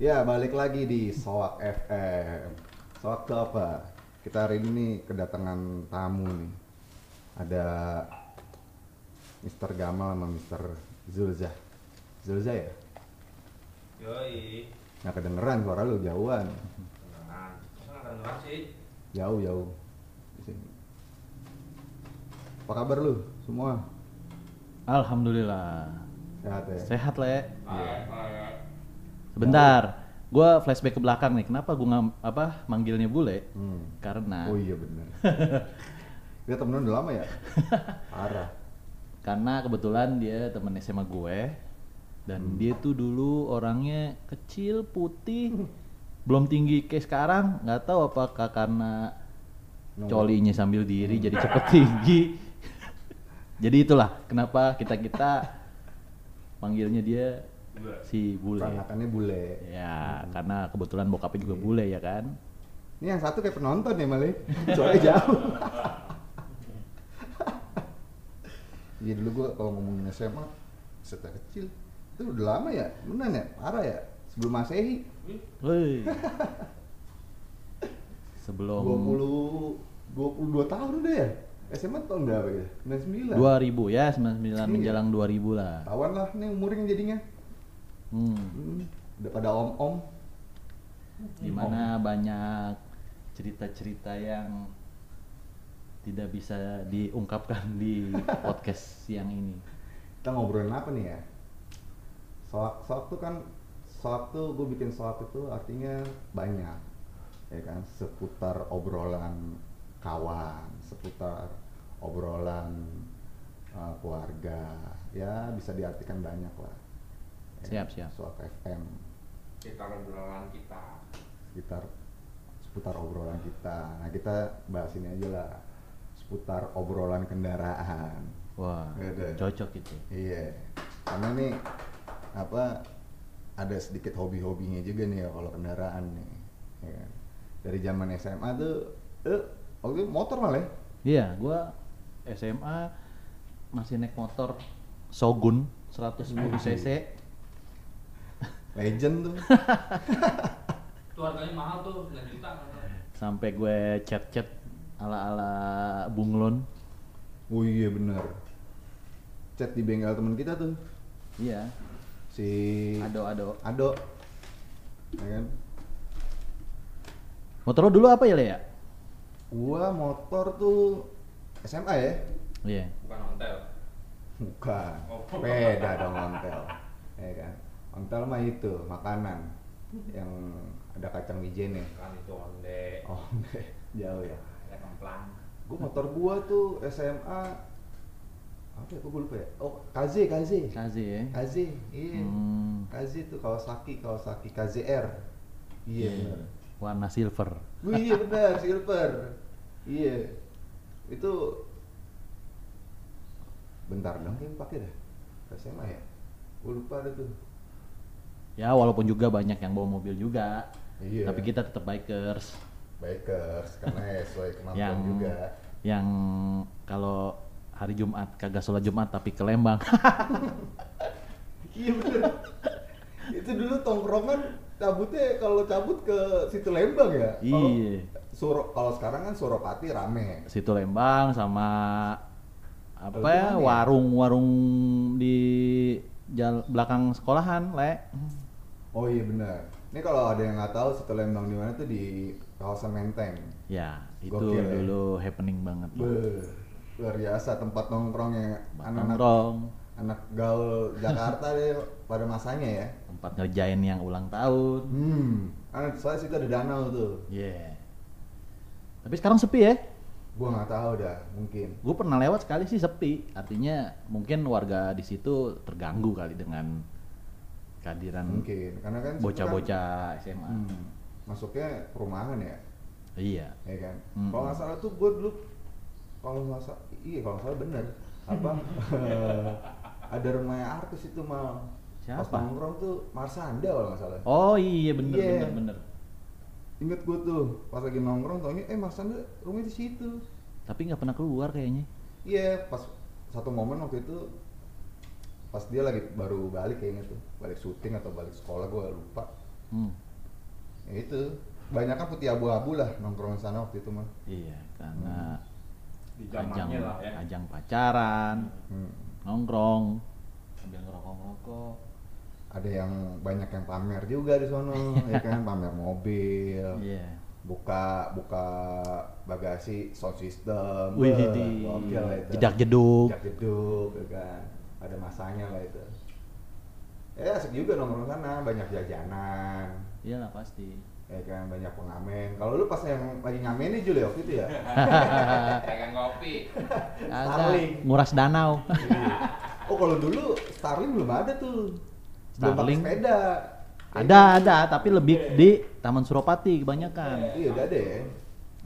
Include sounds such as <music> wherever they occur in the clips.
Ya, balik lagi di Soak FM. Soak itu apa? Kita hari ini kedatangan tamu nih. Ada Mr. Gamal sama Mr. Zulza. Zulza ya? Yoi. Nggak kedengeran suara lu jauhan. Kedengeran. Masa nggak kedengeran sih? Jauh jauh. Di sini. Apa kabar lu semua? Alhamdulillah. Sehat ya? Sehat, Le. Kayak kayak Sebentar. Gua flashback ke belakang nih. Kenapa ngam, apa manggilnya bule? Hmm. Karena Oh iya bener. <laughs> Kita temenan udah lama ya? <laughs> Parah. karena kebetulan dia temen SMA gue dan Hmm. dia tuh dulu orangnya kecil, putih, belum tinggi kayak sekarang. nggak tahu apakah karena colinya sambil diri jadi cepet tinggi. <laughs> jadi itulah kenapa kita-kita panggilnya dia gue. Si bule. Peranakannya bule. Ya, karena kebetulan bokapnya juga bule ya kan. Ini yang satu kayak penonton ya malah. Soalnya jauh. <laughs> Iya dulu gua kalau ngomongin SMA setelah kecil itu udah lama ya, beneran ya, parah ya, sebelum masehi. Woi. <laughs> Sebelum 20 22 tahun udah ya. SMA tahun berapa ya? 99. 2000 ya, 99 Iya. menjelang 2000 lah. Tawan lah nih umurnya jadinya. Hmm. Hmm, udah pada om-om. Di mana banyak cerita-cerita yang tidak bisa diungkapkan di <laughs> podcast siang ini. Kita ngobrolin apa nih ya? Soak, soak tuh kan, soak tuh gue bikin soak itu artinya banyak, ya kan? Seputar obrolan kawan, seputar obrolan uh, keluarga, ya bisa diartikan banyak lah. Ya, Siap, siap. Soak FM, Kita obrolan kita. sekitar seputar obrolan kita. Nah kita bahas ini aja lah, seputar obrolan kendaraan. Wah, Ada. cocok itu. Iya, karena nih apa ada sedikit hobi-hobinya juga nih ya kalau kendaraan nih. ya kan. Dari zaman SMA tuh, eh, waktu itu motor malah. ya? Iya, gua SMA masih naik motor Shogun 110 cc. Legend tuh. <laughs> Itu harganya mahal tuh, 9 juta. Sampai gue chat-chat ala-ala bunglon. oh iya bener. Chat di bengkel temen kita tuh, Iya. si Ado-ado. Ado. Ya kan? Motor lo dulu apa ya, Le ya? Gua motor tuh SMA ya? Iya. Bukan ontel. Bukan. Oh. Beda dong ontel. Ya kan? Ontel mah itu makanan yang ada kacang wijennya. Kan itu onde. Oh, <laughs> jauh ya. Ada kemplang. Gua motor gua tuh SMA apa ya? Gua lupa ya. Oh, KZ, KZ. Kazi ya. KZ, iya. Hmm. KZ tuh Kawasaki, Kawasaki KZR. Iya benar. Warna silver. Wih, iya benar, <laughs> silver. Iya. Itu bentar dong yang pakai dah. SMA ya? Gua lupa ada tuh. Ya walaupun juga banyak yang bawa mobil juga. Iya. Tapi kita tetap bikers. Bikers karena ya sesuai kemampuan yang juga. yang kalau hari Jumat kagak sholat Jumat tapi ke Lembang. <laughs> Iya bener. itu dulu tongkrongan cabutnya kalau cabut ke situ Lembang ya. Iya. Suro kalau sekarang kan Suropati rame. Situ Lembang sama apa ya ya? warung-warung di jal- belakang sekolahan, Le. Oh iya benar. Ini kalau ada yang nggak tahu situ Lembang di mana tuh di kawasan Menteng. Ya, itu Gokil, ya. dulu happening banget. Beuh, luar biasa tempat nongkrongnya anak-anak Nongkrong, anak gaul Jakarta deh pada masanya ya. tempat ngerjain yang ulang tahun. Hmm, anak soalnya situ ada danau tuh. Iya. Tapi sekarang sepi ya. Gua nggak tahu dah, mungkin. Gue pernah lewat sekali sih sepi. Artinya mungkin warga di situ terganggu kali dengan kehadiran Mungkin karena kan bocah-bocah SMA. kan, hmm, masuknya perumahan ya, Iya. ya kan. Mm-mm. Kalau nggak salah tuh gue dulu kalau nggak salah, iya kalau nggak salah bener apa <laughs> eh, ada rumahnya artis itu mal. Pas Siapa? nongkrong tuh Marsanda kalau nggak salah. Oh iya bener Iya. bener bener. Ingat gue tuh pas lagi nongkrong taunya eh Marsanda rumahnya di situ. Tapi nggak pernah keluar kayaknya. Iya, pas satu momen waktu itu pas dia lagi baru balik kayaknya tuh, balik syuting atau balik sekolah gue lupa. Hmm. Ya itu banyak kan putih abu-abu lah nongkrong di sana waktu itu mah. Iya, karena Di ajang, zamannya lah ya. ajang pacaran, Hmm. nongkrong, sambil ngerokok-ngerokok. Ada yang banyak yang pamer juga di sono, ya kan <laughs> pamer mobil. Iya. Buka buka bagasi sound system. Wih, di gokil lah itu. jedak jeduk. Jedak jeduk, ya kan. Ada masanya lah itu. Ya asik juga nongkrong sana, banyak jajanan. Iyalah pasti. ya kan banyak pengamen kalau lu pas yang lagi ngamen nih Jul ya waktu itu ya <laughs> Pegang kopi. <laughs> Ada Starling. nguras danau. Iya. oh kalau dulu Starling belum ada tuh belum Starling? sepeda ada, ada, tapi lebih di Taman Suropati kebanyakan. iya udah ada ya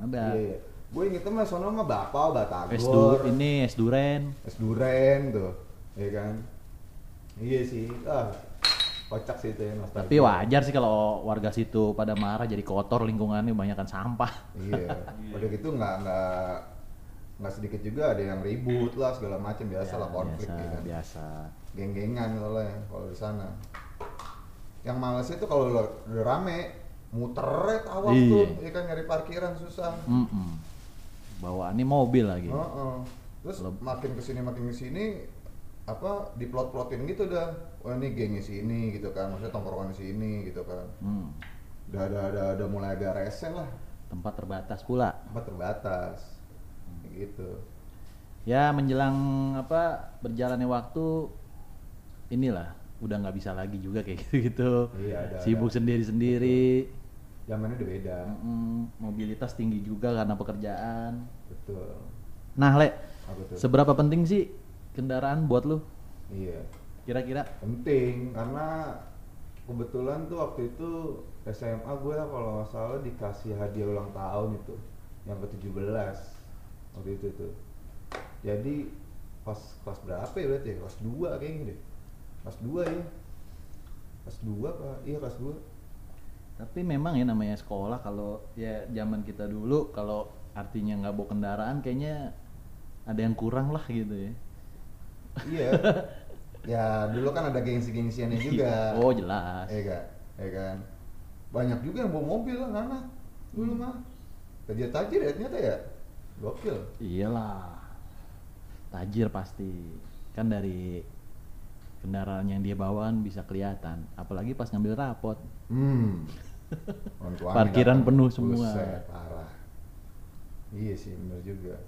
Ada. iya, iya. gue ingetnya mah sono mah Bapau, Batagor Es du, ini es duren. es duren tuh ya kan iya sih ah kocak sih itu ya nostalgia. Tapi wajar sih kalau warga situ pada marah jadi kotor lingkungannya banyakkan sampah. iya <laughs> udah gitu nggak nggak nggak sedikit juga ada yang ribut lah segala macam biasa lah Ya, konflik biasa, ya kan biasa. geng-gengan soalnya kalau di sana yang males itu kalau udah rame muter tawaf Iya. tuh ya kan nyari parkiran susah Mm-mm. Bawaannya mobil lagi. Heeh. terus Kalau- makin ke sini makin ke sini apa diplot-plotin gitu dah wah ini gengnya sini gitu kan maksudnya tongkrongan sini gitu kan Hmm. udah ada ada ada mulai agak rese lah Tempat terbatas pula. tempat terbatas gitu Ya menjelang apa berjalannya waktu inilah udah nggak bisa lagi juga kayak <laughs> gitu-gitu. Iya, ada- Sibuk ada. sendiri-sendiri. zamannya udah beda Mm, mobilitas tinggi juga karena pekerjaan. betul Nah, Le, seberapa penting sih kendaraan buat lu? iya. Kira-kira? penting karena kebetulan tuh waktu itu SMA gue kalau nggak salah dikasih hadiah ulang tahun itu yang ke 17 waktu itu tuh. Jadi pas kelas berapa ya berarti ya? Kelas 2 kayaknya deh. Kelas 2 ya. Kelas 2 apa? Iya kelas 2 Tapi memang ya namanya sekolah kalau ya zaman kita dulu kalau artinya nggak bawa kendaraan kayaknya ada yang kurang lah gitu ya. Iya ya dulu kan ada gengsi-gengsiannya juga Oh jelas. Iya kan? Iya kan? Banyak juga yang bawa mobil lah anak dulu mah. Tajir-tajir ya ternyata ya. Gokil. Iyalah. Tajir pasti. Kan dari kendaraan yang dia bawaan bisa kelihatan. Apalagi pas ngambil rapot. Hmm. <laughs> Parkiran penuh semua. Buset, parah. Iya sih bener juga.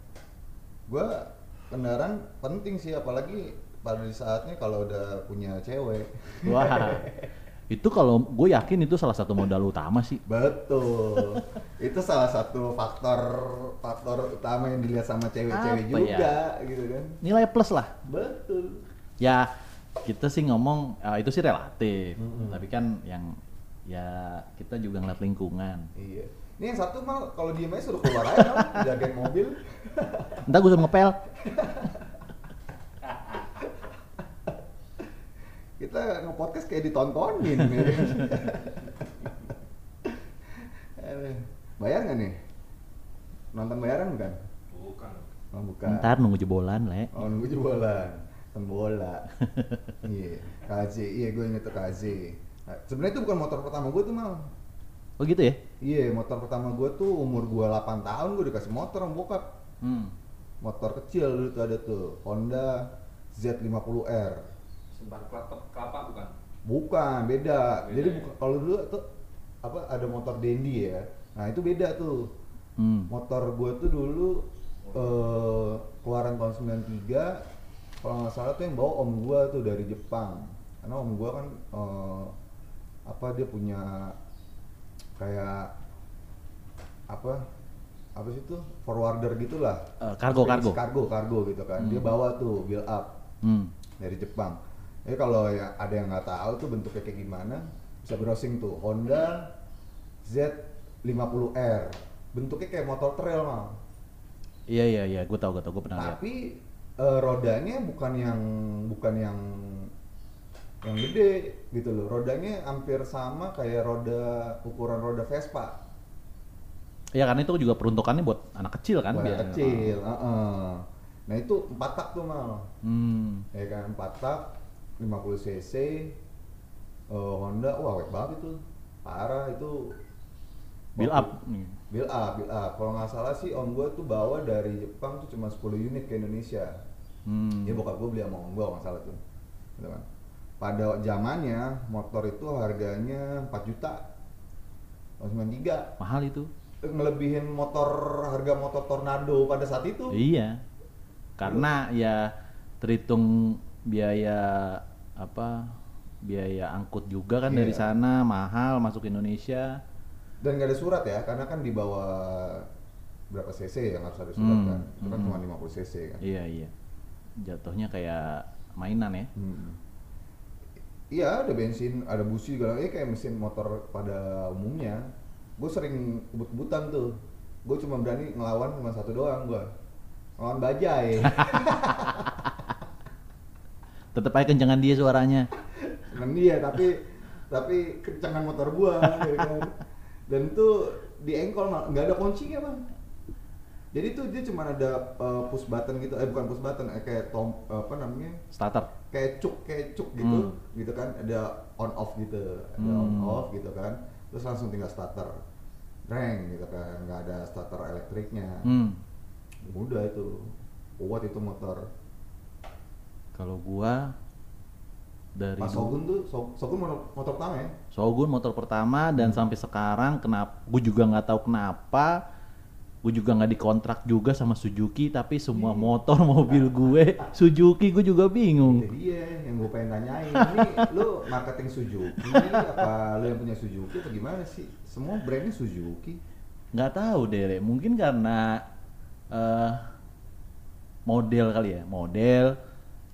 Gua kendaraan penting sih apalagi pada saatnya kalau udah punya cewek. Wah. <laughs> itu kalau gue yakin itu salah satu modal utama sih. Betul. itu salah satu faktor faktor utama yang dilihat sama cewek-cewek juga ya? gitu kan. Nilai plus lah. Betul. Ya kita sih ngomong ah, itu sih relatif. Mm-mm. Tapi kan yang ya kita juga ngeliat lingkungan. Iya. Ini yang satu mal kalau diem aja suruh keluar aja <laughs> jagain mobil. Entah gue ngepel. <laughs> Kita nge-podcast kayak ditontonin. ya. Bayar nggak nih? Nonton bayaran bukan? Bukan. Oh, bukan. Ntar nunggu jebolan, Le. Oh nunggu jebolan. Nonton bola. <laughs> iya. KZ. Iya gue inget tuh KZ. Nah, Sebenarnya itu bukan motor pertama gue tuh mal. Oh gitu ya? Iya, motor pertama gue tuh umur gue 8 tahun gue dikasih motor sama bokap. Hmm. Motor kecil dulu tuh ada tuh, Honda Z50R. Sembar kelapa, kelapa bukan? Bukan, beda. Beda Jadi ya? kalau dulu tuh apa ada motor Dendi ya. Nah, itu beda tuh. Hmm. Motor gue tuh dulu eh keluaran tahun 93 kalau nggak salah tuh yang bawa om gue tuh dari Jepang. Karena om gue kan eh, apa dia punya kayak apa apa sih tuh forwarder gitulah Eh, kargo, kargo. kargo kargo gitu kan dia Hmm. bawa tuh build up Hmm. dari Jepang. Jadi kalau ya ada yang nggak tahu tuh bentuknya kayak gimana, bisa browsing tuh Honda Z50R. Bentuknya kayak motor trail mal. Iya iya iya, gue tau gue tau gue pernah lihat. Tapi eh, rodanya bukan yang bukan yang yang gede gitu loh. Rodanya hampir sama kayak roda ukuran roda Vespa. Iya karena itu juga peruntukannya buat anak kecil kan Buat anak kecil. heeh. Nah itu empat tak tuh mal. Hmm. ya kan 4 tak 50 cc eh, Honda wah awet banget itu parah itu Build up. build up build up kalau nggak salah sih om gue tuh bawa dari Jepang tuh cuma 10 unit ke Indonesia Hmm. ya bokap gue beli sama om gue nggak salah tuh gitu kan pada zamannya motor itu harganya 4 juta tahun 93 Mahal itu. ngelebihin motor harga motor tornado pada saat itu Iya. Karena ya terhitung biaya apa? Biaya angkut juga kan dari Iya. sana mahal masuk Indonesia. dan nggak ada surat ya karena kan di bawah berapa cc yang harus ada surat Hmm, kan itu kan hmm. cuma 50 cc kan Iya, iya. Jatuhnya kayak mainan ya. Hmm. Iya ada bensin, ada busi segala, eh kayak mesin motor pada umumnya. Gue sering kebut-kebutan tuh. Gue cuma berani ngelawan cuma satu doang gue. Ngelawan bajai. <laughs> Tetep aja kencengan dia suaranya. Seneng dia tapi tapi kencangan motor gua ya kan. Dan itu di engkol nggak ada kuncinya bang. Jadi tuh dia cuma ada uh, push button gitu, eh bukan push button, eh, kayak tom apa namanya Starter. Kayak cuk kayak cuk gitu Hmm. gitu kan ada on off gitu ada Hmm. on off gitu kan terus langsung tinggal starter reng gitu kan nggak ada starter elektriknya Hmm. mudah itu kuat itu motor Kalau gua dari pas Shogun tuh So- Shogun motor, motor pertama ya Shogun motor pertama dan Hmm. sampai sekarang kenapa gue juga nggak tahu kenapa gue juga nggak dikontrak juga sama Suzuki tapi semua Hmm. motor <laughs> mobil gue Suzuki gue juga bingung. Itu dia yang gue pengen tanyain. Ini lu marketing Suzuki apa lu yang punya Suzuki atau gimana sih? Semua brandnya Suzuki. Nggak tahu deh mungkin karena eh, model kali ya. Model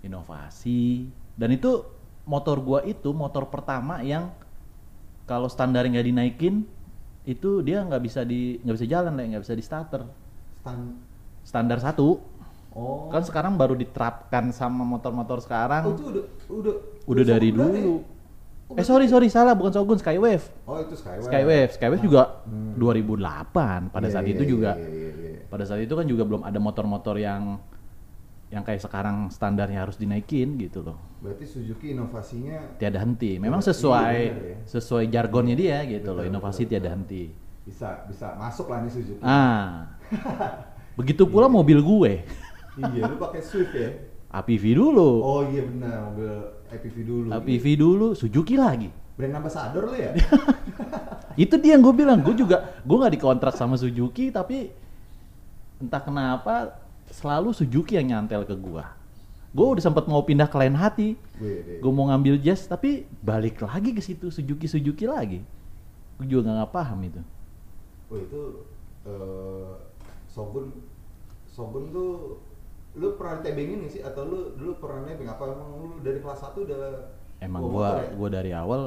inovasi. Dan itu motor gua itu motor pertama yang kalau standar nggak dinaikin itu dia nggak bisa di nggak bisa jalan Le. nggak bisa di starter. Stan standar satu. Oh. Kan sekarang baru diterapkan sama motor-motor oh sekarang itu udah udah. Udah dari berarti? dulu. Oh, eh sorry sorry salah. Bukan Shogun Skywave. Oh itu Skywave. Skywave. Skywave juga Hmm. 2008 pada Iya, saat iya, itu iya, juga. iya, iya, iya. pada saat itu kan juga belum ada motor-motor yang yang kayak sekarang standarnya harus dinaikin gitu loh Berarti Suzuki inovasinya tiada henti memang Iya, sesuai iya, bener ya. sesuai jargonnya dia gitu Betul, loh inovasi betul, tiada betul. henti bisa bisa masuk lah nih Suzuki. ah <laughs> begitu pula Iya. mobil gue iya, lu pakai Swift ya? APV dulu Oh iya benar, mobil APV dulu. APV dulu Suzuki lagi Brand ambassador lu ya? <laughs> itu dia yang gue bilang gue juga gue nggak dikontrak sama Suzuki tapi entah kenapa selalu Suzuki yang nyantel ke gue gue udah sempet mau pindah ke lain hati. Gue mau ngambil jazz tapi balik lagi ke situ Suzuki Suzuki lagi. Gue juga nggak paham itu. Oh itu eh Shogun Shogun tuh lu pernah tebengin nih sih? Atau lu dulu pernah nebeng? Apa emang lu dari kelas 1 udah emang motor ya? gue dari awal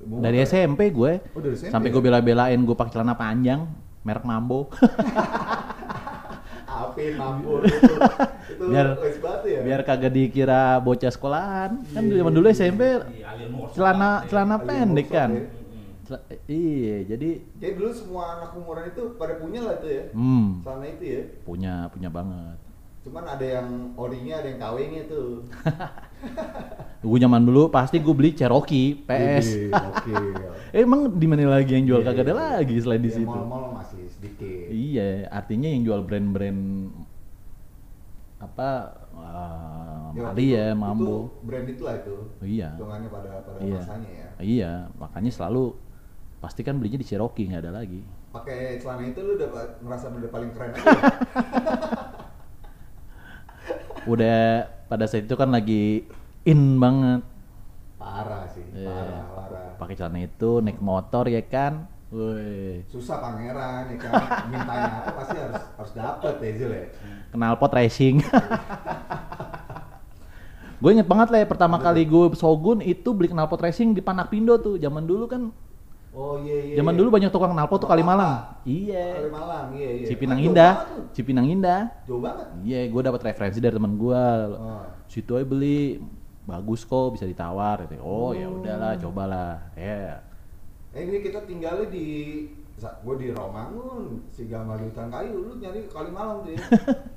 Bawa dari ya? SMP gue Oh, dari SMP sampai ya? gue bela-belain gue pakai celana panjang merek Mambo <laughs> Apin, <laughs> mampu itu. itu Biar- wes batu ya? biar kagak dikira bocah sekolahan kan Iya, zaman dulu iya, SMP Di celana ya. celana pendek kan ya. Iya jadi Jadi dulu semua anak umuran itu pada punya lah itu ya. hmm Celana itu ya. punya punya banget Cuman ada yang orinya, ada yang KW-nya tuh. <laughs> gue zaman dulu pasti gue beli Cherokee PS Oke. <laughs> emang di mana lagi yang jual Iya, kagak ada iya. lagi selain di Ya, situ Mall-mall masih sedikit. iya artinya yang jual brand-brand apa uh, Ya, Mali itu- ya Itu Mambo brand itulah itu. Iya. Hitungannya pada pada iya masanya ya. iya makanya selalu pasti kan belinya di Cherokee nggak ada lagi Pakai celana itu lu udah ngerasa udah paling keren <laughs> udah pada saat itu kan lagi in banget parah sih, Iya. parah, parah. pakai celana itu naik motor ya kan Woi, Susah pangeran ya kan. Mintanya apa pasti harus harus dapet ya Zul ya. knalpot racing. <laughs> gue inget banget lah ya, pertama kali gue Shogun itu beli knalpot racing di Panak Pindo tuh. Zaman dulu kan, Oh iya iya. zaman iya. dulu banyak tukang knalpot tuh. Kalimalang. Kali Iya. Malang, iya iya. Cipinang Ah, Indah. Cipinang Indah. Jauh banget. Iya, gue dapat referensi dari teman gue. Oh. Situ aja beli, bagus kok, bisa ditawar. Gitu. Oh ya Oh. udahlah, cobalah. Ya, Eh ini kita tinggalnya di gue di Romangun, si Gamal di hutan kayu, lu nyari ke Kalimalang <laughs> tuh ya.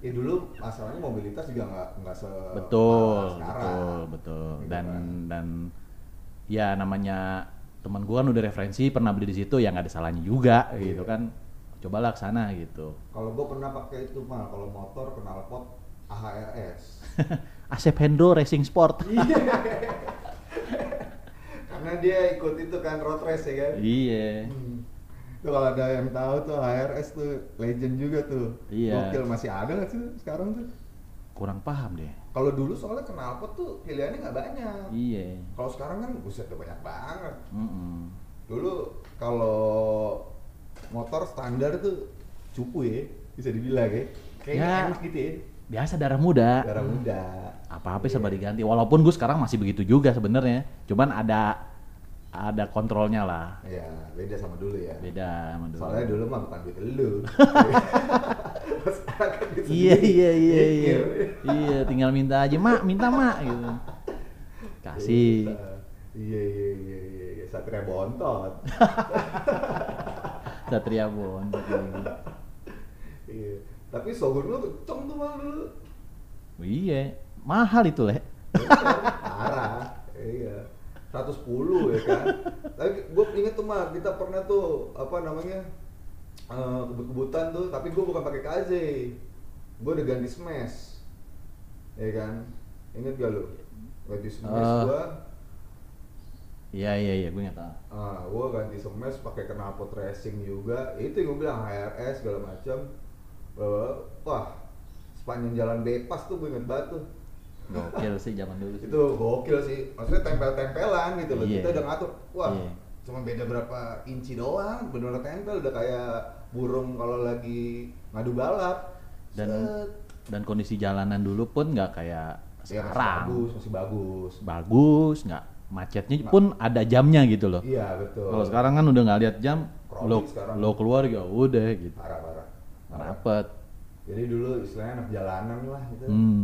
ya dulu masalahnya mobilitas juga nggak nggak se betul, sekarang. betul, betul. Gitu Dan kan. dan ya namanya teman gua kan udah referensi pernah beli di situ ya nggak ada salahnya juga Iya. gitu kan cobalah ke sana gitu Kalau gue pernah pakai itu mal, kalau motor knalpot AHRS. <laughs> Asep Hendro Racing Sport Iya. <laughs> Karena dia ikut itu kan road race ya kan. iya Hmm. Tuh kalau ada yang tahu tuh HRS tuh legend juga tuh. Iya. Gokil masih ada nggak sih sekarang tuh? kurang paham deh Kalau dulu soalnya knalpot tuh pilihannya nggak banyak. iya Kalau sekarang kan buset udah banyak banget. Mm-mm. Dulu kalau motor standar tuh cupu ya, bisa dibilang ya. Kayaknya Ya. enak gitu ya. biasa darah muda Darah muda. apa-apa Iya. serba diganti walaupun gue sekarang masih begitu juga sebenarnya cuman ada ada kontrolnya lah Iya, beda sama dulu ya. beda sama dulu Soalnya dulu mah bukan duit lu. <laughs> Kan iya iya iya iya Mikir. iya tinggal minta aja mak minta mak gitu kasih Iya iya iya iya iya. Satria bontot. <laughs> satria lagi iya. Tapi Shogun lu kenceng tuh malah dulu. iya mahal itu leh Parah. Iya. 110 ya kan. <laughs> Tapi gue inget tuh mah kita pernah tuh apa namanya eh, kebut-kebutan tuh. Tapi gue bukan pakai KZ. Gue udah ganti smash. Ya kan. Ingat gak lu? Ganti smash Eh. gua iya iya iya gue nggak tahu Ah, gue ganti smash pakai knalpot racing juga. Itu yang gue bilang HRS segala macam. Eh, Wah, sepanjang jalan Bepas tuh gue inget banget tuh. Gokil sih zaman dulu sih Itu gokil sih. Maksudnya tempel-tempelan gitu loh. Iya. Kita udah ngatur. Wah, Iya. cuma beda berapa inci doang. Bener-bener tempel udah kayak burung kalau lagi ngadu balap. dan Set. dan kondisi jalanan dulu pun nggak kayak masih sekarang bagus, masih bagus. bagus nggak macetnya pun ada jamnya gitu loh Iya, betul. kalau sekarang kan udah nggak lihat jam lo sekarang. lo keluar ya udah gitu parah-parah. rapet Jadi dulu istilahnya anak jalanan lah gitu. hmm.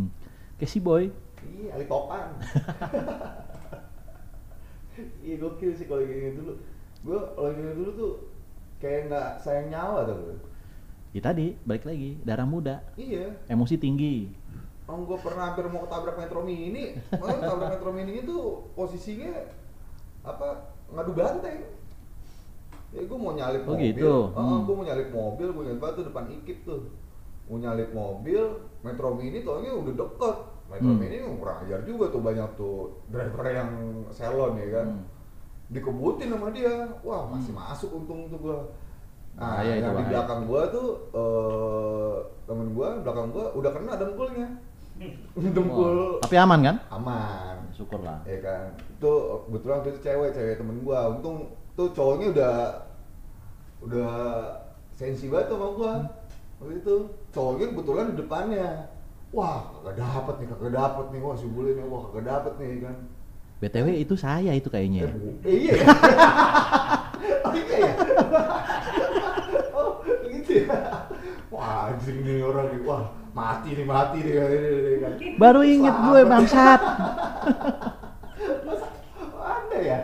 Si boy Iya, Ali Topan. <laughs> iya gokil sih kalau gini dulu. Gue kalau gini dulu tuh kayak nggak sayang nyawa tuh. bro. ya tadi balik lagi darah muda Iya. emosi tinggi Om gue pernah hampir mau ketabrak Metro Mini. Malah ketabrak Metro Mini itu posisinya apa ngadu banteng. Ya gue mau nyalip Oh, mobil. gitu? Oh, Hmm. gue mau nyalip mobil, gue banget tuh depan Ikip tuh. Mau nyalip mobil, Metro Mini taunya udah deket. Metro Hmm. Mini kurang ajar juga tuh banyak tuh driver yang selon ya kan. Hmm. Dikebutin sama dia. Wah, masih masuk untung tuh gua. Nah, itu, yang di belakang gua tuh eh temen gua belakang gua udah kena dengkulnya. <laughs> Dengkul Wah, tapi aman kan aman. syukurlah Ya kan. Itu kebetulan waktu itu cewek, cewek temen gua. Untung tuh cowoknya udah udah sensi banget sama gua. Waktu itu cowoknya kebetulan di depannya. Wah, kagak dapet nih, kagak dapet nih. Wah, si bule nih, wah kagak dapet nih kan. btw itu saya itu kayaknya Eh, bu- eh, iya ya? oh iya ya? oh gitu ya? Wah anjing nih orang nih, wah mati nih mati nih kan baru inget gue Selamat. bangsat <laughs> Masa ada ya?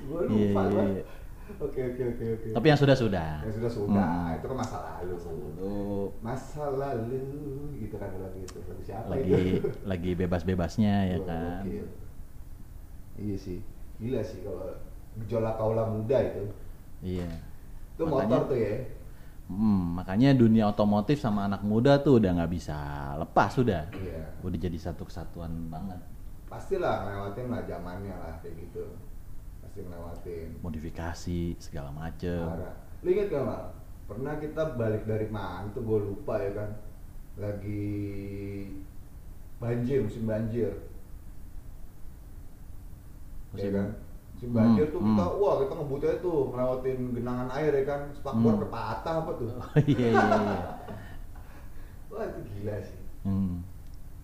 Gue lupa Iya, iya, gua. Oke oke oke oke. tapi yang sudah sudah ya sudah sudah, Hmm. itu kan masa lalu. Lalu Masa lalu gitu kan lagu itu lagu siapa lagi itu? <laughs> lagi bebas-bebasnya ya kan. Iya sih, gila sih kalau gejolak kaula muda itu. iya Itu Makanya- motor tuh ya. Hmm, makanya dunia otomotif sama anak muda tuh udah nggak bisa lepas sudah. Iya. Udah jadi satu kesatuan banget. Pastilah ngelewatin lah zamannya lah kayak gitu. Pasti ngelewatin. Modifikasi segala macem. Parah. Lu inget gak mal? Pernah kita balik dari mana tuh gue lupa ya kan. Lagi banjir, musim banjir. Musim- ya kan? Musim banjir Hmm, tuh kita, hmm. wah kita ngebut aja tuh ngelewatin genangan air ya kan. Spakbor Hmm. hmm. patah apa tuh. Oh, iya iya iya. Wah itu gila sih. Hmm.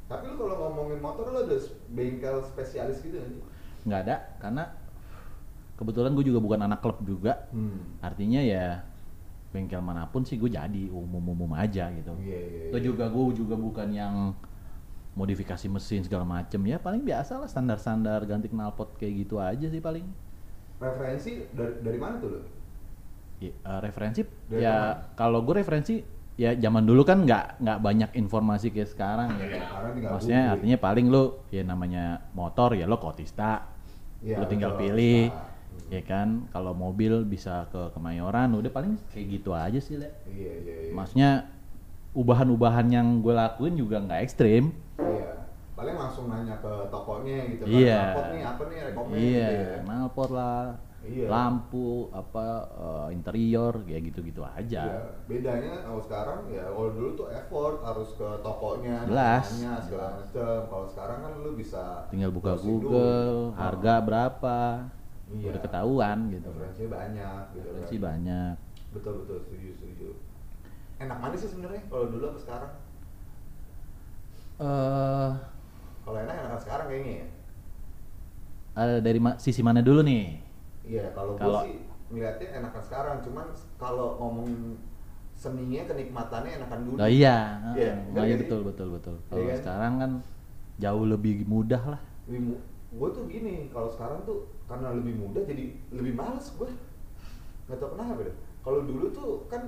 Tapi lu kalau ngomongin motor lu ada bengkel spesialis gitu kan? Nggak ada karena kebetulan gue juga bukan anak klub juga. Hmm. Artinya ya bengkel mana pun sih gue jadi umum-umum aja gitu. Iya, iya, Itu iya. juga gue juga bukan yang modifikasi mesin segala macem ya paling biasa lah standar-standar ganti knalpot kayak gitu aja sih paling. Referensi dari, dari mana tuh lu? Ya, eh, referensi Dari ya kalau gue referensi ya zaman dulu kan nggak nggak banyak informasi kayak sekarang ya. Iya, Sekarang tinggal Maksudnya artinya paling lu ya namanya motor ya lo Kotista, Iya, lu tinggal betul, pilih. Ya kan kalau mobil bisa ke Kemayoran udah paling kayak gitu aja sih le Iya iya iya. maksudnya ubahan-ubahan yang gue lakuin juga nggak ekstrim Iya. Paling langsung nanya ke tokonya gitu kan. Iya. Nih apa nih rekomen iya gitu ya. knalpot lah Iya. lampu apa eh, interior kayak gitu-gitu aja Iya. Bedanya kalau sekarang ya kalau dulu tuh effort harus ke tokonya, Jelas. nanya, segala macam. Kalau sekarang kan lu bisa tinggal buka Google dulu. harga berapa Iya. udah ketahuan gitu Referensinya banyak gitu kan. sih banyak Betul betul setuju setuju. Enak mana sih sebenarnya kalau dulu apa sekarang? eh Kalau enak enakan sekarang kayaknya ya. ada dari ma- sisi mana dulu nih Iya, kalau gue sih ngeliatnya enakan sekarang, cuman kalau ngomong seninya kenikmatannya enakan dulu. oh iya Iya, eh, bener oh, iya betul betul betul Iya kalau kan? sekarang kan jauh lebih mudah lah gue tuh gini, kalau sekarang tuh karena lebih mudah jadi lebih males gue. Gak tau kenapa deh. Kalau dulu tuh kan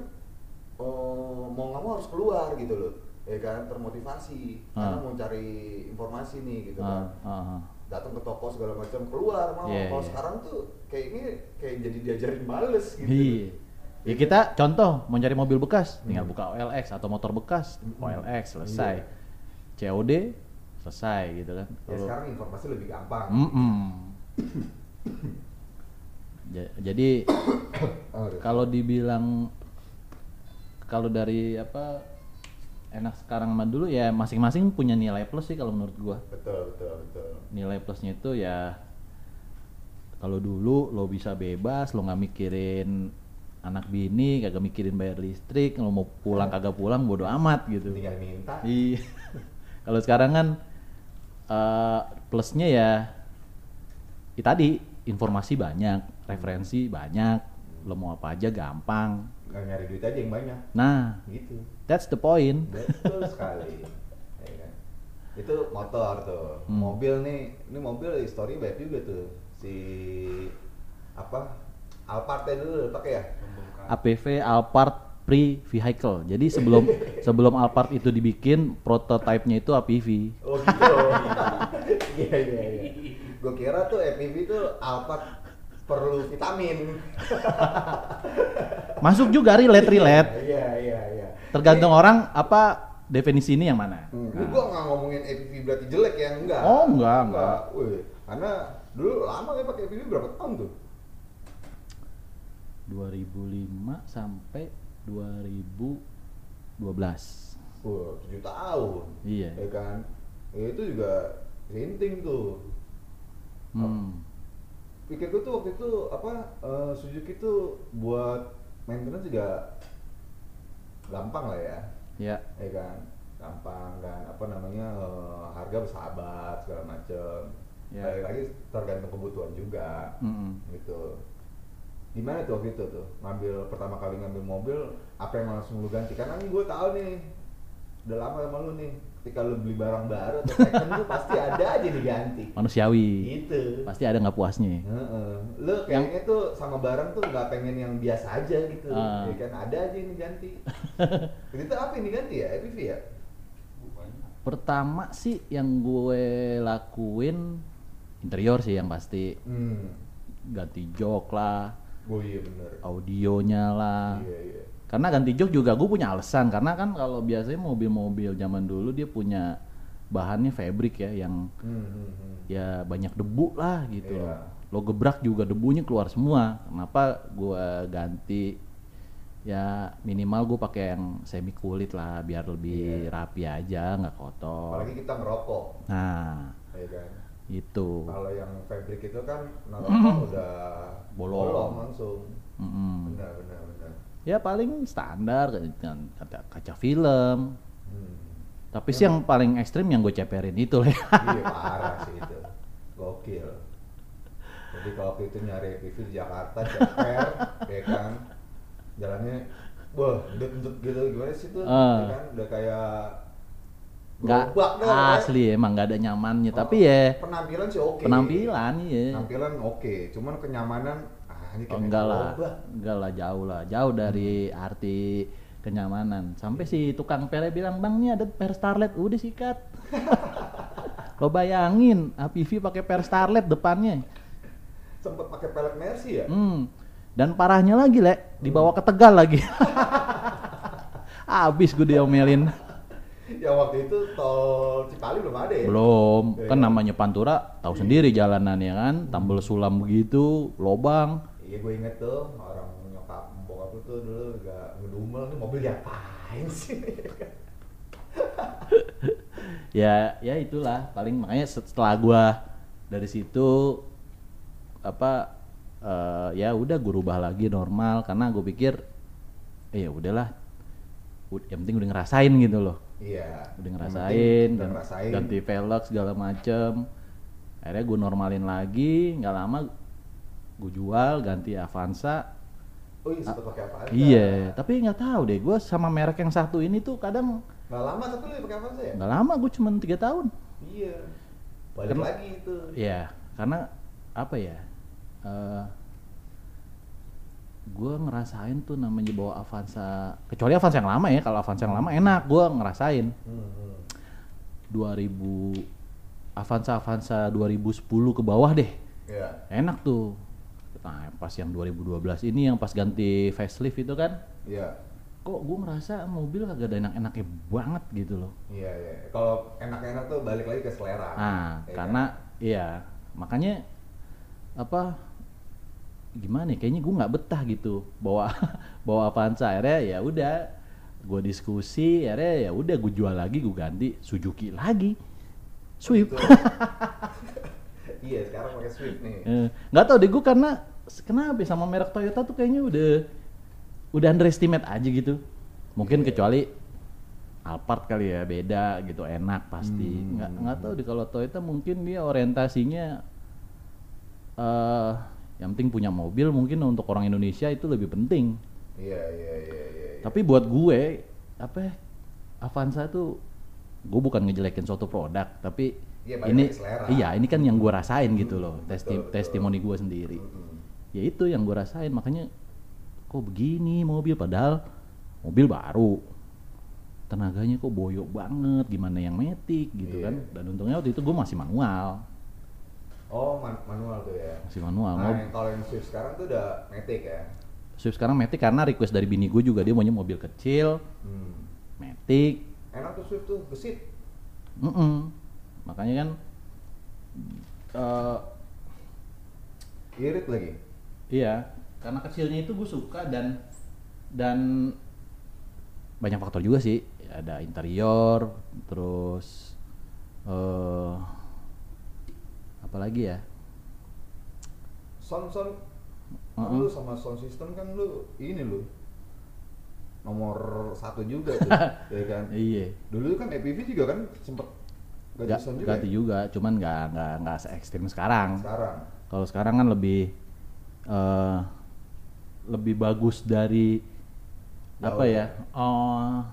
oh, mau nggak mau harus keluar gitu loh, ya kan termotivasi karena Ah. mau cari informasi nih gitu Ah, kan. ah. Datang ke toko segala macam keluar mau. Iya, kalau iya. sekarang tuh kayaknya kayak jadi diajarin males gitu. Iya. Ya kita contoh mau cari mobil bekas, tinggal Hmm. buka OLX atau motor bekas, Hmm. OLX selesai. Iya. COD selesai gitu kan. Ya sekarang informasi lebih gampang. Mm-mm. <coughs> Ja- Jadi <coughs> Oh, kalau dibilang kalau dari apa enak sekarang sama dulu ya masing-masing punya nilai plus sih kalau menurut gua. betul betul betul. Nilai plusnya itu ya kalau dulu lo bisa bebas, lo nggak mikirin anak bini, kagak mikirin bayar listrik, lo mau pulang kagak pulang bodo amat gitu. Tinggal minta. Iya. <laughs> Kalau sekarang kan eh, plusnya ya, ya tadi informasi banyak, referensi banyak, lo mau apa aja gampang. Nggak nyari duit aja yang banyak. Nah, Gitu. that's the point. Betul sekali. <laughs> Ya kan? Itu motor tuh. Hmm. Mobil nih, ini mobil histori banyak juga tuh. Si apa? Alphardnya dulu pakai ya? APV Alphard Pre Vehicle. Jadi sebelum sebelum Alphard itu dibikin, prototipenya itu APV. Oh gitu. <laughs> Iya iya iya. Gue kira tuh FPV tuh Alphard perlu vitamin. <laughs> Masuk juga relate relate. Iya iya iya. Tergantung orang apa definisi ini yang mana. Hmm, Nah. Gua nggak ngomongin APV berarti jelek ya, enggak. Oh, enggak, enggak. Wih, karena dulu lama ya pakai APV berapa tahun tuh? 2005 sampai 2012. Wah, 7 tahun. Iya. Ya kan? Ya, itu juga rinting tuh. Hmm. Pikir gua tuh waktu itu apa eh, Suzuki tuh buat maintenance juga gampang lah ya. Ya. Ya kan? Gampang dan apa namanya eh, harga bersahabat segala macem. Ya. Balik lagi tergantung kebutuhan juga. Mm-mm. gitu gimana tuh waktu itu tuh ngambil pertama kali ngambil mobil apa yang langsung lu ganti karena nih gue tahu nih udah lama sama lu nih ketika lu beli barang baru atau second tuh pasti ada aja diganti Manusiawi. gitu Pasti ada nggak puasnya. Heeh. lu kayaknya tuh sama barang tuh nggak pengen yang biasa aja gitu Ah. ya kan ada aja yang diganti <laughs> itu apa yang diganti ya EPV ya. Pertama sih yang gue lakuin interior sih yang pasti hmm ganti jok lah, oh iya bener audionya lah. iya iya Karena ganti jok juga gue punya alasan karena kan kalau biasanya mobil-mobil zaman dulu dia punya bahannya fabric ya yang hmm, hmm, hmm. ya banyak debu lah gitu loh. Lo gebrak juga debunya keluar semua. Kenapa gua ganti ya minimal gue pakai yang semi kulit lah biar lebih Iya. rapi aja nggak kotor. apalagi kita ngerokok Nah, ya kan itu. Kalau yang fabric itu kan narokok udah Bolong. langsung. Mm-mm. Benar benar benar. Ya paling standar kaca, kaca film. Hmm. Tapi sih yang paling ekstrim yang gue ceperin itu lah. iya parah sih itu. Gokil. Jadi kalau itu nyari PV di Jakarta ceper, <laughs> ya kan. Jalannya wah, ndut-ndut gitu gimana sih tuh? Ah. Ya kan udah kayak Nggak ya. asli emang nggak ada nyamannya. Oh, Tapi ya penampilan sih oke. penampilan iya. Penampilan oke, cuman kenyamanan ah ini Oh, enggak lah, enggak lah jauh lah, jauh dari arti kenyamanan. Sampai si tukang pere bilang bang ini ada per starlet, udah sikat. <laughs> Lo bayangin APV pakai per starlet depannya, sempet pakai pelek Mercy ya Hmm. Dan parahnya lagi, Le, dibawa ke Tegal lagi. <laughs> Abis gue diomelin. Ya waktu itu tol Cipali belum ada ya? Belum, Iya, kan iya. namanya Pantura, tahu sendiri jalanannya kan, tambel sulam begitu, lobang. iya gue inget tuh orang nyokap bokap lu tuh dulu gak ngedumel nih mobil diapain sih? <laughs> Ya, ya itulah. Paling makanya setelah gua dari situ apa eh, ya udah gue rubah lagi normal. Karena gue pikir eh ya udahlah. Ud- yang penting udah ngerasain gitu loh iya. Udah ngerasain, penting gan- ngerasain. ganti velg segala macem. Akhirnya gue normalin lagi nggak lama gue jual ganti Avanza. Oh iya pakai apa iya tapi nggak tahu deh gue sama merek yang satu ini tuh kadang nggak lama satu lu pakai apa ya? Nggak lama gue cuma tiga tahun. Iya. Balik Ken- lagi itu. ya karena apa ya eh gue ngerasain tuh namanya bawa Avanza kecuali Avanza yang lama ya kalau Avanza yang lama enak gue ngerasain Hmm, hmm. 2000 Avanza Avanza 2010 ke bawah deh Iya. enak tuh nah pas yang 2012 ini yang pas ganti facelift itu kan Iya. kok gue ngerasa mobil kagak ada enak-enaknya banget gitu loh Iya, iya. Kalau enak-enak tuh balik lagi ke selera. nah Ya karena kan? iya makanya apa gimana ya, kayaknya gue nggak betah gitu bawa <laughs> bawa Avanza akhirnya ya udah gue diskusi akhirnya ya udah gue jual lagi gue ganti Suzuki lagi Swift <laughs> iya, sekarang pakai Swift nih. Eh, nggak tahu deh gue karena kenapa ya sama merek Toyota tuh kayaknya udah udah underestimate aja gitu mungkin Iya. kecuali Alphard kali ya beda gitu enak pasti Hmm. nggak nggak tahu deh kalau Toyota mungkin dia orientasinya eh yang penting punya mobil mungkin untuk orang Indonesia itu lebih penting Iya, iya, iya, iya. iya. tapi buat gue apa ya, Avanza tuh gue bukan ngejelekin suatu produk tapi balik ini selera. iya ini kan yang gue rasain gitu loh Hmm, testi- betul, testimoni gue sendiri Mm-mm. ya itu yang gue rasain makanya kok begini mobil padahal mobil baru tenaganya kok boyok banget gimana yang metik gitu Iya. kan dan untungnya waktu itu gue masih manual Oh, man- manual tuh ya. masih manual Nah, yang kalau yang Swift sekarang tuh udah matic ya. Swift sekarang metik karena request dari bini gue juga dia maunya mobil kecil Hmm. metik Enak tuh Swift tuh, gesit. Mm-mm. makanya kan eh, Irit lagi. Iya, karena kecilnya itu gue suka dan dan banyak faktor juga sih. Ada interior, terus eh apa lagi ya? Sound sound Uh-uh. lu sama sound system kan lu ini lu nomor satu juga tuh, <laughs> ya kan. Iya. Dulu kan EPV juga kan sempet ganti Ga- sound juga. ganti ya? juga, cuman nggak nggak nggak se ekstrim sekarang. Sekarang. Kalau sekarang kan lebih eh lebih bagus dari apa Gaul ya? Oh,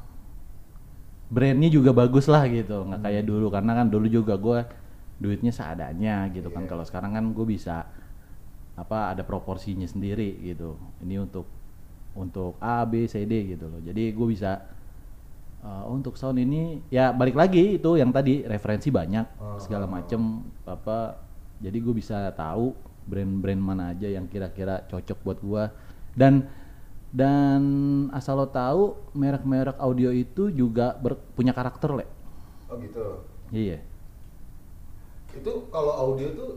brandnya juga bagus lah gitu, nggak kayak dulu karena kan dulu juga gue duitnya seadanya gitu kan. Iya. Kalau sekarang kan gue bisa apa ada proporsinya sendiri gitu. Ini untuk untuk A, B, C, D gitu loh. Jadi gue bisa eh, untuk sound ini ya balik lagi itu yang tadi referensi banyak Oh, segala oh. macem apa. Jadi gue bisa tahu brand-brand mana aja yang kira-kira cocok buat gua dan dan asal lo tahu merek-merek audio itu juga ber- punya karakter le. Oh gitu. Iya. Itu kalau audio tuh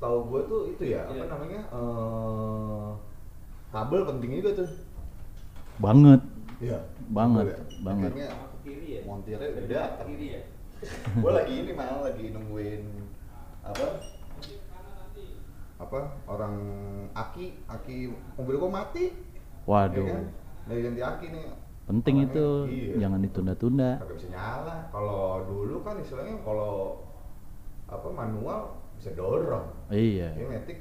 tahu gue tuh itu ya, apa Iya. namanya? eh kabel penting juga tuh. Banget. Iya. Banget, ya. banget. Akhirnya ke kiri ya? montirnya udah. ke kiri ya? <laughs> gue lagi ini malah lagi nungguin apa? Apa orang aki aki mobil gue mati. Waduh. Ya kan? Dari ganti aki nih. Penting Orangnya, itu iya. jangan ditunda-tunda. Kagak bisa nyala. Kalau dulu kan istilahnya kalau apa manual bisa dorong. Iya. Ini metik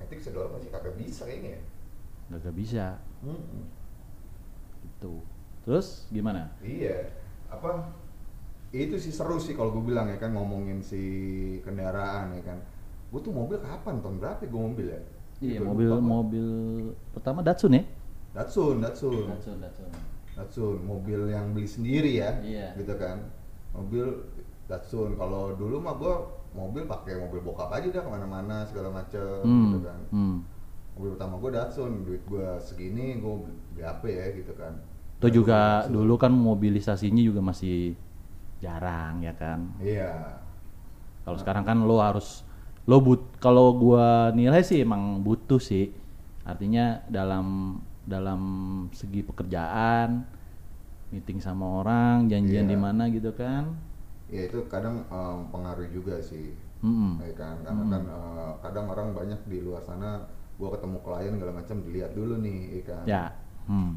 metik bisa dorong masih kagak bisa kayaknya. ya. Gak bisa. Mm-mm. Itu. Terus gimana? Iya. Apa? Itu sih seru sih kalau gue bilang ya kan ngomongin si kendaraan ya kan. Gue tuh mobil kapan tahun berapa gue mobil ya? Iya, Gitu, mobil mobil pertama Datsun ya? Datsun, Datsun. Datsun, Datsun. Datsun, mobil yang beli sendiri ya. Iya. Gitu kan. Mobil Datsun. Kalau dulu mah gue mobil pakai mobil bokap aja dah ke mana-mana segala macem Hmm. gitu kan hmm. mobil pertama gue Datsun duit gue segini gue beli apa ya gitu kan Itu juga Datsun. dulu kan mobilisasinya juga masih jarang ya kan. iya Kalau sekarang kan lo harus lo but kalau gua nilai sih emang butuh sih. Artinya dalam dalam segi pekerjaan, meeting sama orang, janjian Iya. di mana gitu kan. Ya itu kadang em, pengaruh juga sih Mm-mm. ya kan karena kan eh, kadang orang banyak di luar sana gue ketemu klien segala macam dilihat dulu nih ya kan Ya. Hmm.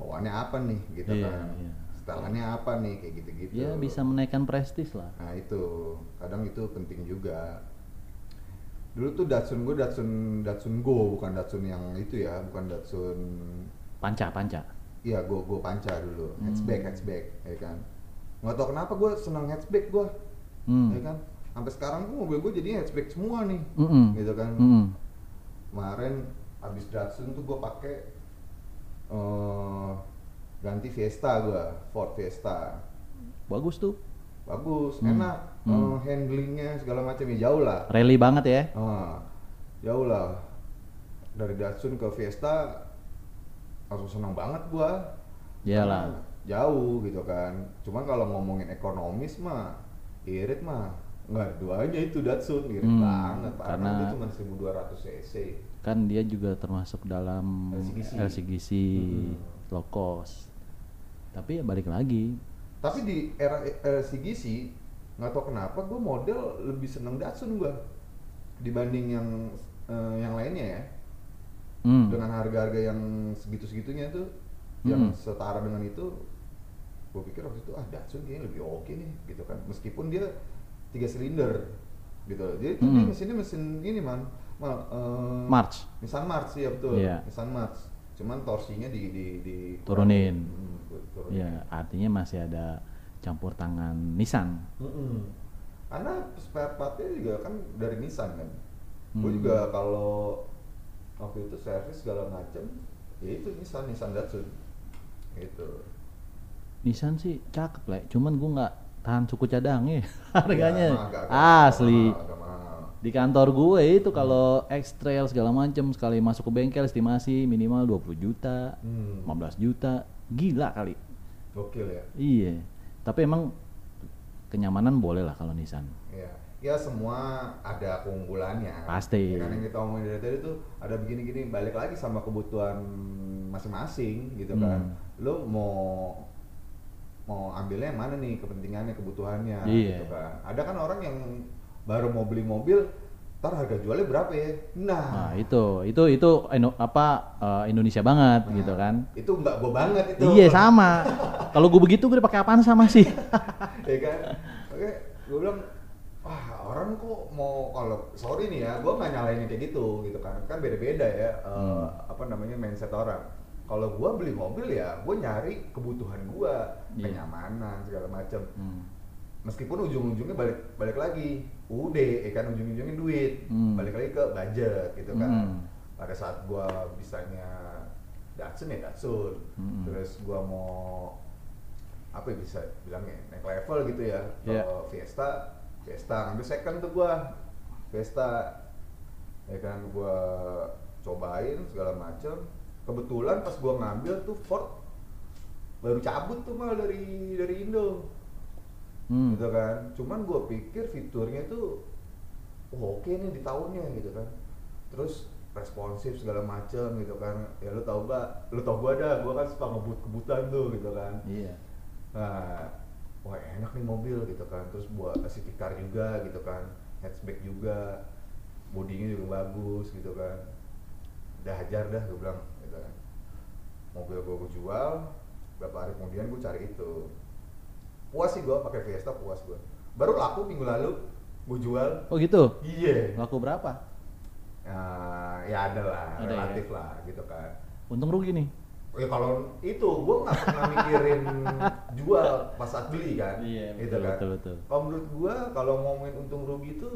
bawaannya apa nih gitu Iya, kan iya. setelannya apa nih kayak gitu-gitu Ya bisa menaikkan prestis lah. nah itu kadang itu penting juga dulu tuh Datsun gue Datsun Datsun Go bukan Datsun yang itu ya bukan Datsun Panca, panca. Iya, gue gue panca dulu, Hmm. hatchback, hatchback, ya kan. Nggak tau kenapa gue senang hatchback gue, Hmm. ya kan. Sampai sekarang tuh mobil gue jadinya hatchback semua nih, Mm-mm. gitu kan. Mm-mm. Kemarin abis Datsun tuh gue pakai eh, ganti Fiesta gue, Ford Fiesta. Bagus tuh. Bagus, Hmm. enak, Hmm. eh, handlingnya segala macam ya jauh lah. Rally banget ya. Ah, jauh lah. Dari Datsun ke Fiesta langsung senang banget gua. Iyalah. Jauh gitu kan. Cuman kalau ngomongin ekonomis mah irit mah nggak duanya itu Datsun irit Hmm, banget. Karena dia cuma 1200 cc. Kan dia juga termasuk dalam LCGC. LCGC Mm-mm. low cost. Tapi ya balik lagi. Tapi di era LCGC nggak tahu kenapa gua model lebih seneng Datsun gua dibanding yang eh, yang lainnya ya. Hmm. dengan harga-harga yang segitu-segitunya tuh yang Hmm. setara dengan itu gue pikir waktu itu ah Datsun kayaknya lebih oke nih gitu kan meskipun dia tiga silinder gitu jadi dia Hmm. mesinnya mesin ini man ma- eh, March. Nissan March ya betul Iya. Nissan March cuman torsinya di di, di Turunin. Hmm, turunin. Ya, artinya masih ada campur tangan Nissan. Mm-mm. Karena spare partnya juga kan dari Nissan kan. Gue Hmm. juga kalau waktu itu servis segala macem, ya itu Nissan, Nissan Datsun. Gitu. Nissan sih cakep lah, cuman gua nggak tahan suku cadangnya <laughs> harganya Ya, agak- agak- asli. agak mahal. Di kantor gue itu kalau X-Trail segala macem sekali masuk ke bengkel estimasi minimal 20 juta, Hmm. 15 juta, gila kali. Gokil ya. Iya. Tapi emang kenyamanan boleh lah kalau Nissan. Ya, ya semua ada keunggulannya. Pasti. Ya kan yang kita omongin dari tadi tuh ada begini-gini balik lagi sama kebutuhan masing-masing gitu kan. Hmm. Lo mau mau ambilnya yang mana nih kepentingannya, kebutuhannya Iya. gitu kan. Ada kan orang yang baru mau beli mobil, ntar harga jualnya berapa ya? Nah, Nah, itu itu itu Ino- apa eh, Indonesia banget nah, gitu kan. Itu nggak gue banget itu. Iya sama. Kalau gue begitu gue pakai apaan sama sih? <laughs> ya kan oke gue bilang wah orang kok mau kalau sorry nih ya gue nggak nyalain yang kayak gitu gitu kan kan beda beda ya eh, Hmm. apa namanya mindset orang kalau gue beli mobil ya gue nyari kebutuhan gue Iya. kenyamanan segala macam Hmm. meskipun ujung-ujungnya balik balik lagi udah ya kan ujung-ujungnya duit Hmm. balik lagi ke budget gitu kan Hmm. pada saat gue bisanya Datsun ya Datsun Hmm. terus gue mau apa ya bisa bilangnya naik level gitu ya Iya. Kalau Fiesta Fiesta ngambil second tuh gue Fiesta ya kan gue cobain segala macem kebetulan pas gue ngambil tuh Ford baru cabut tuh malah dari dari Indo. Hmm. gitu kan. Cuman gue pikir fiturnya tuh oh, oke nih di tahunnya gitu kan. Terus responsif segala macem gitu kan. Ya lu tau gak lu tau gua dah. Gua kan suka ngebut kebutan tuh gitu kan. Iya. nah wah enak nih mobil gitu kan. Terus buat city car juga gitu kan. Hatchback juga. Bodinya juga bagus gitu kan. Udah hajar dah gue bilang mobil gua gua jual berapa hari kemudian gue cari itu puas sih gua pakai Fiesta puas gua baru laku minggu lalu gue jual Oh gitu. iya Laku berapa? Ah, ya ada lah Ada ya? relatif lah gitu kan Untung rugi nih. ya kalau itu gue nggak pernah mikirin <laughs> jual pas saat beli kan Iya, gitu betul, kan betul, betul. kalau menurut gue kalau ngomongin untung rugi itu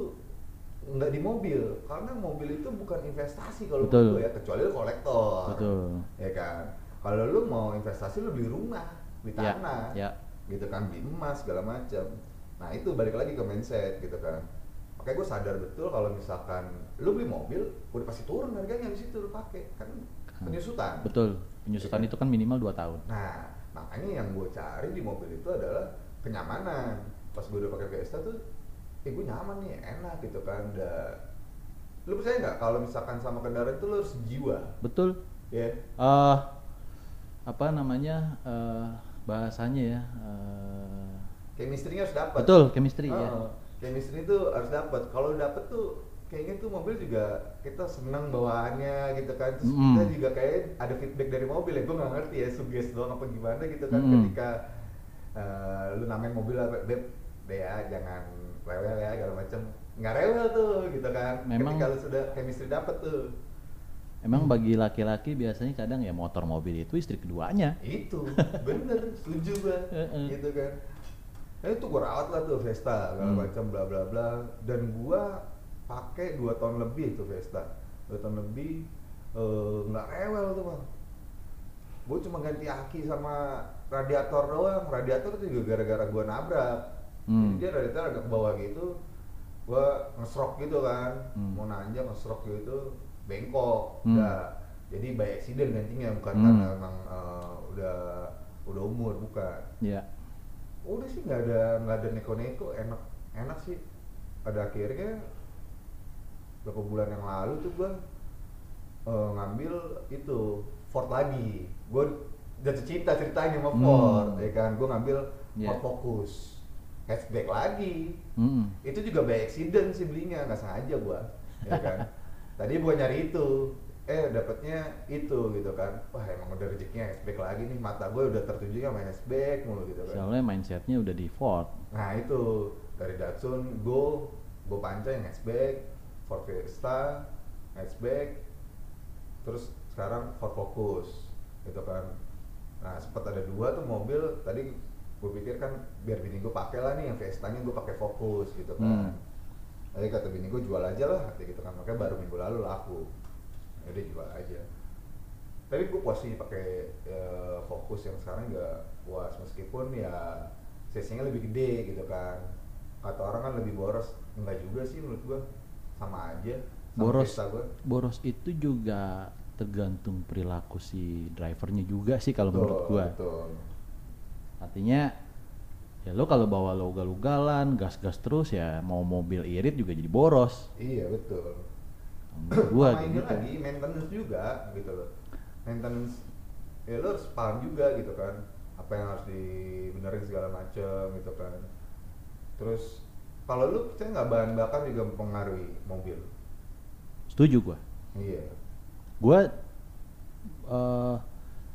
nggak di mobil karena mobil itu bukan investasi kalau menurut gue ya kecuali kolektor Betul. ya kan kalau lu mau investasi lu beli rumah beli Ya, tanah ya. gitu kan beli emas segala macam nah itu balik lagi ke mindset gitu kan. Makanya gue sadar betul kalau misalkan lu beli mobil udah pasti turun harganya di situ lu pakai. Kan penyusutan. Betul. Penyusutan itu kan minimal 2 tahun. nah makanya yang gue cari di mobil itu adalah kenyamanan. Pas gue udah pakai Fiesta tuh eh gue nyaman nih enak gitu kan. Udah. Lu percaya nggak kalau misalkan sama kendaraan itu lu harus jiwa? Betul. ya eh apa namanya? eh bahasanya ya. eh chemistry-nya harus dapat betul, chemistry ya. Oh, chemistry itu harus dapat. Kalau dapet tuh kayaknya tuh mobil juga kita seneng bawaannya gitu kan. Terus Mm. kita juga kayak ada feedback dari mobil ya. Gue nggak ngerti ya suges doang apa gimana gitu kan Mm. ketika eh, lu namain mobil apa beb ya jangan rewel ya segala macem nggak rewel tuh gitu kan Memang- ketika lu sudah chemistry dapet tuh Emang bagi laki-laki biasanya kadang ya motor mobil itu istri keduanya. itu bener setuju <laughs> Heeh. gitu kan nah itu gua rawat lah tuh Vesta segala Hmm. macam bla bla bla dan gua pakai dua tahun lebih tuh Vesta dua tahun lebih eh, nggak rewel tuh bang gua cuma ganti aki sama radiator doang radiator tuh juga gara-gara gua nabrak Hmm. jadi dia radiator agak ke bawah gitu gua ngesrok gitu kan Hmm. mau nanjak ngesrok gitu bengkok Hmm. udah jadi by accident gantinya bukan Hmm. karena emang eh, udah udah umur bukan Ya. udah sih nggak ada nggak ada neko-neko enak enak sih pada akhirnya beberapa bulan yang lalu tuh gua eh, ngambil itu Ford lagi gua jatuh cinta ceritanya sama Hmm. Ford ya kan gua ngambil Yeah. Ford Focus hatchback lagi Mm-mm. itu juga by accident sih belinya nggak sengaja gua ya kan <laughs> tadi gua nyari itu. Eh dapetnya itu gitu kan. Wah emang udah rezekinya hatchback lagi nih. Mata gue udah tertuju sama hatchback mulu gitu kan. Soalnya mindsetnya udah di Ford. nah itu. Dari Datsun Go. Go Panca yang hatchback Ford Fiesta hatchback terus sekarang Ford Focus gitu kan. Nah sempat ada dua tuh mobil. Tadi gue pikir kan biar bini gue pakai lah nih yang Fiesta-nya gue pakai Focus gitu kan. Hmm. Jadi kata bini gue jual aja lah kayak gitu kan. Makanya baru minggu lalu laku. Ya udah jual aja. Tapi gue puas sih pakai eh, Focus yang sekarang juga puas. Meskipun ya cc-nya lebih gede gitu kan. Kata orang kan lebih boros. Enggak juga sih menurut gue sama aja. Sama Boros. Gue Boros itu juga tergantung perilaku si drivernya juga sih kalau menurut betul. Artinya ya lo kalau bawa lo ugal-ugalan, gas-gas terus ya mau mobil irit juga jadi boros. iya betul gua sama ini gitu. lagi maintenance juga gitu loh maintenance ya lo harus paham juga gitu kan apa yang harus dibenerin segala macem gitu kan terus kalau lu percaya nggak bahan bakar juga mempengaruhi mobil Setuju gua. iya Gua eh,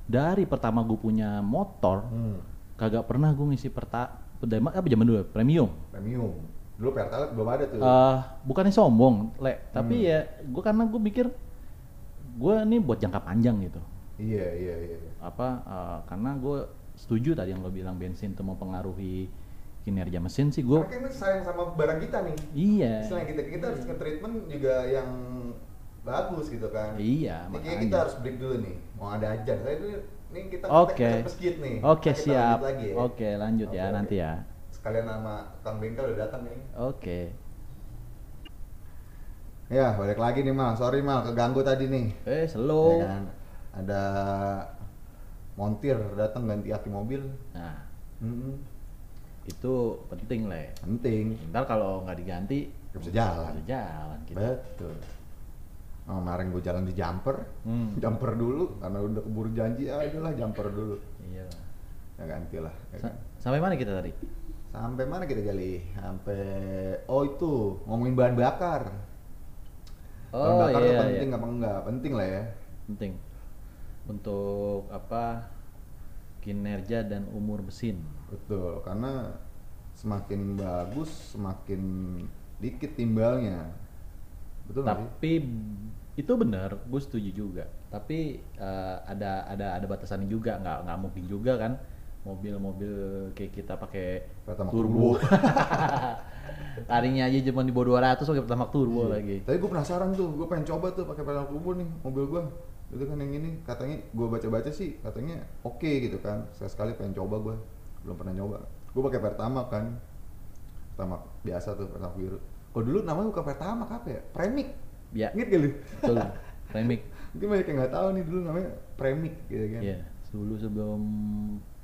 dari pertama gue punya motor hmm. kagak pernah gue ngisi perta dari apa zaman dulu premium. premium dulu pertalite belum ada tuh eh bukannya sombong, le, tapi Hmm. ya gue karena gue pikir gue ini buat jangka panjang gitu. iya iya iya Apa eh, karena gue setuju tadi yang lo bilang bensin itu mempengaruhi kinerja mesin sih gue. karena sayang sama barang kita nih Iya. Selain kita kita harus nge-treatment juga yang bagus gitu kan Iya, makanya. kita harus break dulu nih mau ada ajan saya ini, kita masjid nih Oke Ntar kita siap. lanjut lagi ya. Oke lanjut ya Oke, nanti ya. sekalian nama kang bengkel udah datang nih Oke. ya balik lagi nih mal sorry mal keganggu tadi nih Eh slow. Ya kan? ada montir datang ganti aki mobil Nah Mm-mm. itu penting le. penting Ntar kalau nggak diganti Nggak bisa jalan. Bisa jalan gitu. betul kemarin gue jalan di jumper Hmm. jumper dulu karena udah keburu janji ah itulah jumper dulu Iya. ya ganti lah ya Sa- kan? sampai mana kita tadi? sampai mana kita gali sampai oh itu ngomongin bahan bakar bahan Oh bakar iya, tuh penting iya. apa enggak penting lah ya penting untuk apa kinerja dan umur mesin. betul karena semakin bagus semakin dikit timbalnya betul Tapi itu benar, gue setuju juga. Tapi eh, ada ada ada batasannya juga, nggak nggak mungkin juga kan mobil-mobil kayak kita pakai Pertamax turbo. Tadinya <laughs> aja cuma di bawah 200 pakai pertamax turbo Iya. lagi. Tapi gue penasaran tuh, gue pengen coba tuh pakai pedal turbo nih mobil gue. Itu kan yang ini katanya gue baca-baca sih katanya oke gitu kan. Sekali pengen coba gue, belum pernah nyoba. Gue pakai pertama kan, pertama biasa tuh pertama biru. Kok Oh dulu namanya bukan pertama apa ya? Premik. Ya, Ingat gak lu? betul. Remik. <laughs> Mungkin banyak yang nggak tahu nih dulu namanya Premik gitu kan. Iya, dulu sebelum